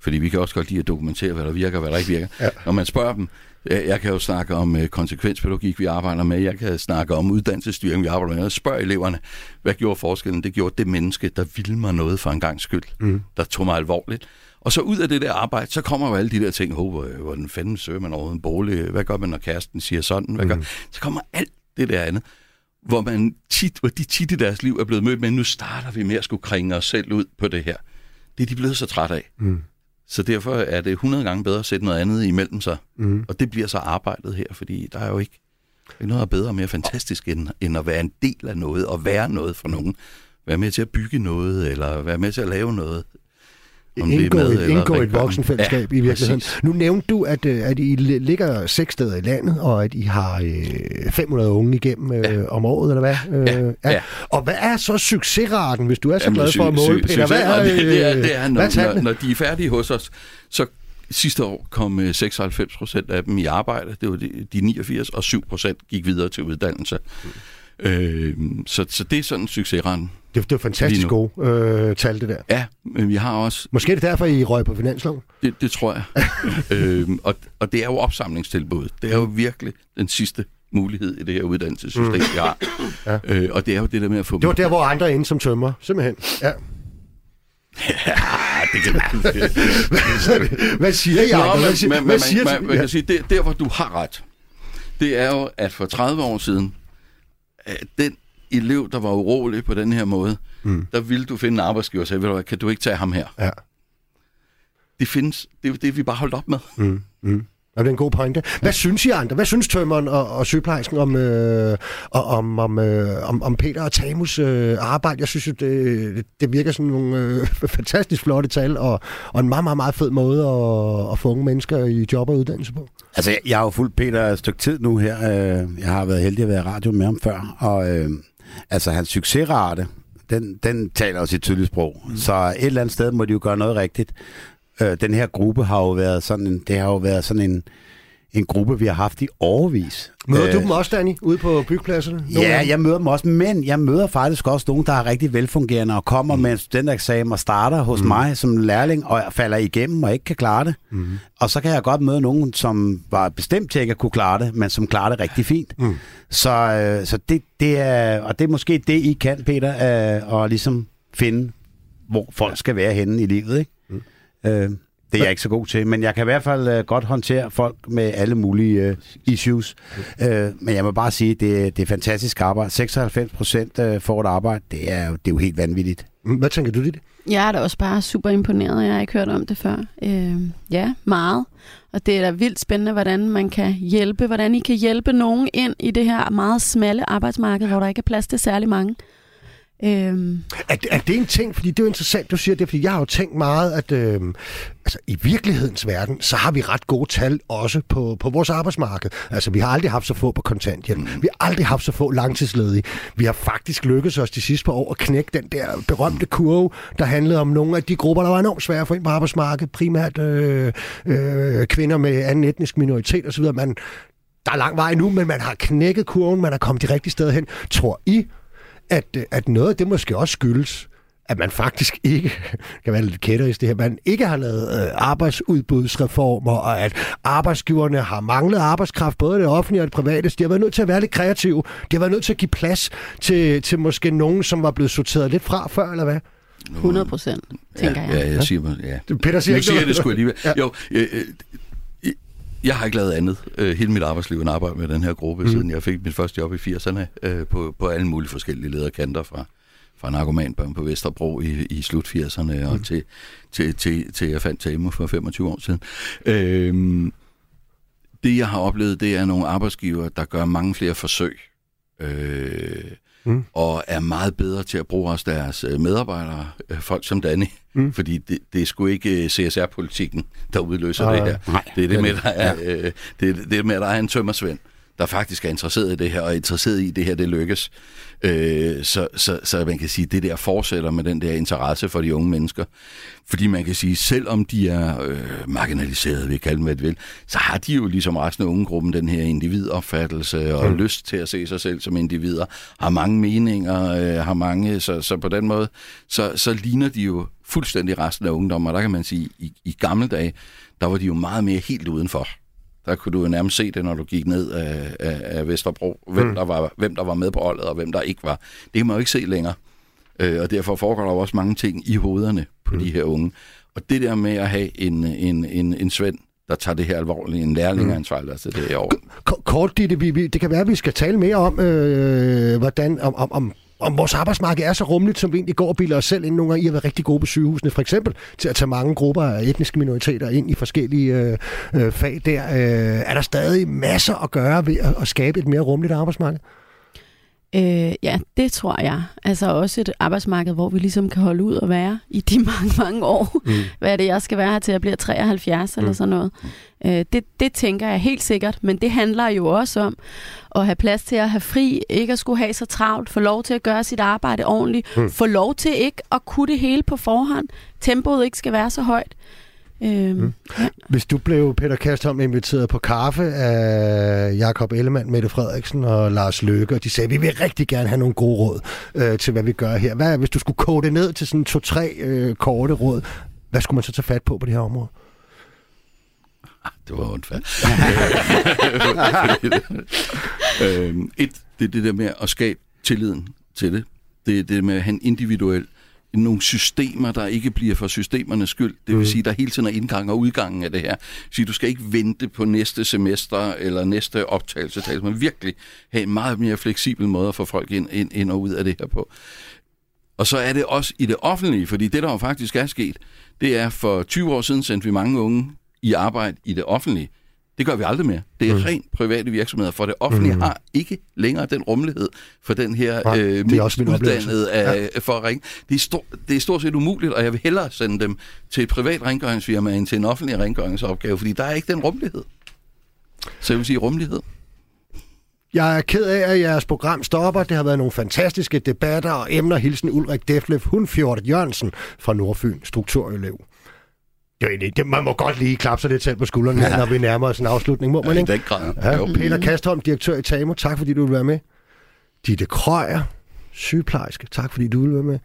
fordi vi kan også godt lide at dokumentere, hvad der virker og hvad der ikke virker. Ja. Når man spørger dem, jeg kan jo snakke om øh, konsekvenspædagogik, vi arbejder med. Jeg kan snakke om uddannelsesstyring, vi arbejder med. Jeg spørger eleverne, hvad gjorde forskellen? Det gjorde det menneske, der ville mig noget for en gang skyld. Mm. Der tog mig alvorligt. Og så ud af det der arbejde, så kommer jo alle de der ting. Hvor, hvordan fanden søger man over en bolig? Hvad gør man, når kæresten siger sådan? Hvad gør? Mm. Så kommer alt det der andet hvor, man tit, hvor de tit i deres liv er blevet mødt med, nu starter vi med at skulle kringe os selv ud på det her. Det er de blevet så træt af. Mm. Så derfor er det 100 gange bedre at sætte noget andet imellem sig. Mm. Og det bliver så arbejdet her, fordi der er jo ikke, ikke noget bedre og mere fantastisk, end, end at være en del af noget, og være noget for nogen. Være med til at bygge noget, eller være med til at lave noget indgå, med, et, indgå et voksenfællesskab ja, i virkeligheden. Præcis. Nu nævnte du, at, øh, at I ligger seks steder i landet, og at I har øh, 500 unge igennem øh, ja. om året, eller hvad? Ja. Øh, ja. ja. Og hvad er så succesraten, hvis du er så Jamen, glad for at måle, Peter? Hvad er, det, det er, det er når, når, når de er færdige hos os, så Sidste år kom 96 øh, procent af dem i arbejde, det var de, de 89, og 7 procent gik videre til uddannelse. Mm. Øh, så, så det er sådan en succesrende. Det, det er fantastisk gode øh, tal, det der. Ja, men vi har også... Måske er det derfor, I røg på finansloven? Det, det tror jeg. øhm, og, og det er jo opsamlingstilbud. Det er jo virkelig den sidste mulighed i det her uddannelsessystem, mm. vi har. Ja. Øh, og det er jo det der med at få... Det var der, hvor andre er inde som tømmer, simpelthen. Ja. Ja, det kan man Hvad siger jeg? Nå, hvad siger, man, hvad siger man, man, man kan sige, det, der hvor du har ret, det er jo, at for 30 år siden, den elev, der var urolig på den her måde, mm. der ville du finde en arbejdsgiver og sagde, du, kan du ikke tage ham her? Ja. Det findes. Det er det, vi bare holdt op med. Mm. Mm. Er det en god pointe? Hvad synes I andre? Hvad synes tømmeren og, og sygeplejersken om, øh, om, om, øh, om, om Peter og Tamus øh, arbejde? Jeg synes jo, det, det virker som nogle øh, fantastisk flotte tal, og, og en meget, meget, meget fed måde at, at få unge mennesker i job og uddannelse på. Altså, jeg har jo fulgt Peter et stykke tid nu her. Øh, Jeg har været heldig at være i radio med ham før, og øh, altså hans succesrate, den, den taler jo sit tydelige sprog. Mm. Så et eller andet sted må de jo gøre noget rigtigt. Øh, Den her gruppe har jo været sådan en, det har jo været sådan en, en gruppe, vi har haft i overvis. Møder Øh, du dem også, Danny, ude på byggepladserne? Nogle Ja, jeg møder dem også, men jeg møder faktisk også nogen, der er rigtig velfungerende og kommer mm. med en studentereksamen og starter hos mm. mig som lærling og falder igennem og ikke kan klare det. Mm. Og så kan jeg godt møde nogen, som var bestemt til ikke at kunne klare det, men som klarer det rigtig fint. Mm. Så, øh, så det, det er, og det er måske det, I kan, Peter, øh, at ligesom finde, hvor folk skal være henne i livet, ikke? Øh, det er jeg ikke så god til, men jeg kan i hvert fald øh, godt håndtere folk med alle mulige øh, issues. Øh, men jeg må bare sige, det, det er fantastisk arbejde. 96 procent øh, får et arbejde, det er, jo- det er jo helt vanvittigt. Hvad tænker du, det? Jeg er da også bare super imponeret. Jeg har ikke hørt om det før. Øh, ja, meget. Og det er da vildt spændende, hvordan man kan hjælpe, hvordan I kan hjælpe nogen ind i det her meget smalle arbejdsmarked, hvor der ikke er plads til særlig mange. Øh, Er, er det en ting, fordi det er jo interessant, du siger det, fordi jeg har jo tænkt meget, at øh, altså, i virkelighedens verden, så har vi ret gode tal også på, på vores arbejdsmarked. Altså, vi har aldrig haft så få på kontanthjælp. Vi har aldrig haft så få langtidsledige. Vi har faktisk lykkedes os de sidste par år at knække den der berømte kurve, der handlede om nogle af de grupper, der var enormt svære at få ind på arbejdsmarkedet. Primært øh, øh, kvinder med anden etnisk minoritet osv. Man, der er lang vej nu, men man har knækket kurven, man er kommet de rigtige steder hen. Tror I, at, øh, at noget af det måske også skyldes, at man faktisk ikke, kan være lidt kætterisk det her, man ikke har lavet øh, arbejdsudbudsreformer, og at arbejdsgiverne har manglet arbejdskraft, både det offentlige og det private, de har været nødt til at være lidt kreative. De har været nødt til at give plads til, til måske nogen, som var blevet sorteret lidt fra før, eller hvad? 100 procent, tænker ja, jeg. Ja, jeg siger, ja. Peter siger Nu ikke siger jeg noget. det sgu alligevel. Ja. Jo, øh, øh, jeg har ikke lavet andet øh, hele mit arbejdsliv end arbejde med den her gruppe, mm. siden jeg fik mit første job i 80'erne øh, på, på alle mulige forskellige lederkanter fra fra narkomanbørn på Vesterbro i, i slut 80'erne mm. og til, til, til, til jeg fandt Tamo for 25 år siden. Øhm, det jeg har oplevet, det er nogle arbejdsgiver, der gør mange flere forsøg. Øh, mm. og er meget bedre til at bruge også deres øh, medarbejdere, øh, folk som Danny, mm. fordi det, det er sgu ikke øh, CSR-politikken, der udløser Nej, det her. nej. det er det med, der er, øh, det, det med, at der er en tømmersvend, der faktisk er interesseret i det her, og er interesseret i, at det her det lykkes. Øh, så, så, så man kan sige, at det der fortsætter med den der interesse for de unge mennesker. Fordi man kan sige, selvom de er øh, marginaliserede, vi kan kalde dem, hvad de vil, så har de jo ligesom resten af ungegruppen den her individopfattelse og mm. lyst til at se sig selv som individer, har mange meninger, øh, har mange, så, så på den måde, så, så ligner de jo fuldstændig resten af ungdommen, og der kan man sige, i, i gamle dage, der var de jo meget mere helt udenfor. Der kunne du jo nærmest se det, når du gik ned af, af, af Vesterbro, hvem, mm. der var, hvem der var med på holdet, og hvem der ikke var. Det kan man jo ikke se længere. Øh, og derfor foregår der jo også mange ting i hovederne på mm. de her unge. Og det der med at have en, en, en, en svend, der tager det her alvorligt, en lærlingeansvar, mm. altså det er jo... K- Kort, det, vi, det kan være, at vi skal tale mere om, øh, hvordan, om, om, om om vores arbejdsmarked er så rummeligt, som vi egentlig går og bilder os selv ind. Nogle gange I har været rigtig gode på sygehusene, for eksempel, til at tage mange grupper af etniske minoriteter ind i forskellige øh, øh, fag der. Øh, er der stadig masser at gøre ved at, at skabe et mere rummeligt arbejdsmarked? Øh, ja, det tror jeg. Altså også et arbejdsmarked, hvor vi ligesom kan holde ud og være i de mange, mange år. Mm. Hvad er det, jeg skal være her til, jeg bliver 73 mm. eller sådan noget. Øh, det, det tænker jeg helt sikkert, men det handler jo også om at have plads til at have fri, ikke at skulle have så travlt, få lov til at gøre sit arbejde ordentligt, mm. få lov til ikke at kunne det hele på forhånd, tempoet ikke skal være så højt. Øhm, mm. ja. Hvis du blev, Peter Kastholm, inviteret på kaffe af Jakob Ellemann, Mette Frederiksen og Lars Løkke, og de sagde, vi vil rigtig gerne have nogle gode råd øh, til, hvad vi gør her. Hvad, hvis du skulle kode det ned til sådan to-tre øh, korte råd, hvad skulle man så tage fat på på det her område? Det var unfair. øhm, et, det er det der med at skabe tilliden til det. Det er det med at have en individuel nogle systemer, der ikke bliver for systemernes skyld. Det vil mm. sige, der hele tiden er indgang og udgangen af det her. Så du skal ikke vente på næste semester eller næste optagelse, men virkelig have en meget mere fleksibel måde at få folk ind, ind, ind og ud af det her på. Og så er det også i det offentlige, fordi det, der jo faktisk er sket, det er for 20 år siden sendte vi mange unge i arbejde i det offentlige. Det gør vi aldrig mere. Det er Mm. rent private virksomheder, for det offentlige Mm. har ikke længere den rummelighed for den her Nej, øh, det er også uddannede af, for at ringe. Det er, stor, det er stort set umuligt, og jeg vil hellere sende dem til et privat rengøringsfirma end til en offentlig rengøringsopgave, fordi der er ikke den rummelighed. Så jeg vil sige rummelighed. Jeg er ked af, at jeres program stopper. Det har været nogle fantastiske debatter og emner. Hilsen Ulrik Deflev, Hundfjordet Jørgensen fra Nordfyn, strukturelev. Det er det, man må godt lige klappe sig lidt selv på skuldrene, ja. når vi nærmer os en afslutning, må man I ikke? den grad. Ja, Jo. Peter Kastholm, direktør i TAMO, tak fordi du vil være med. Ditte Krøyer, sygeplejerske, tak fordi du vil være med.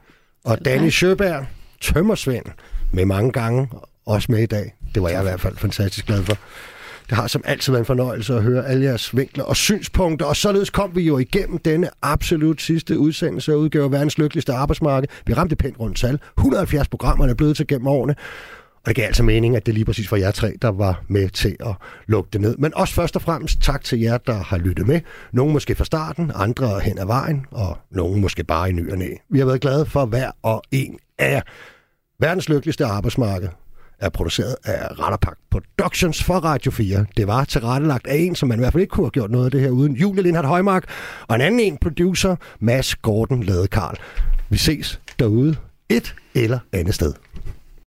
Og Danny Sjøberg, tømmersvend, med mange gange, også med i dag. Det var jeg i hvert fald fantastisk glad for. Det har som altid været en fornøjelse at høre alle jeres vinkler og synspunkter, og således kom vi jo igennem denne absolut sidste udsendelse af udgave af verdens lykkeligste arbejdsmarked. Vi ramte pænt rundt tal. 170 programmer er blevet til gennem årene. Og det gav altså mening, at det lige præcis var jer tre, der var med til at lukke det ned. Men også først og fremmest tak til jer, der har lyttet med. Nogle måske fra starten, andre hen ad vejen, og nogle måske bare i ny og næ. Vi har været glade for hver og en af jer. Verdens lykkeligste arbejdsmarked er produceret af Ratterpak Productions for Radio 4. Det var tilrettelagt af en, som man i hvert fald ikke kunne have gjort noget af det her uden. Julie Lindhardt Højmark og en anden en producer, Mads Gordon Ladekarl. Vi ses derude et eller andet sted.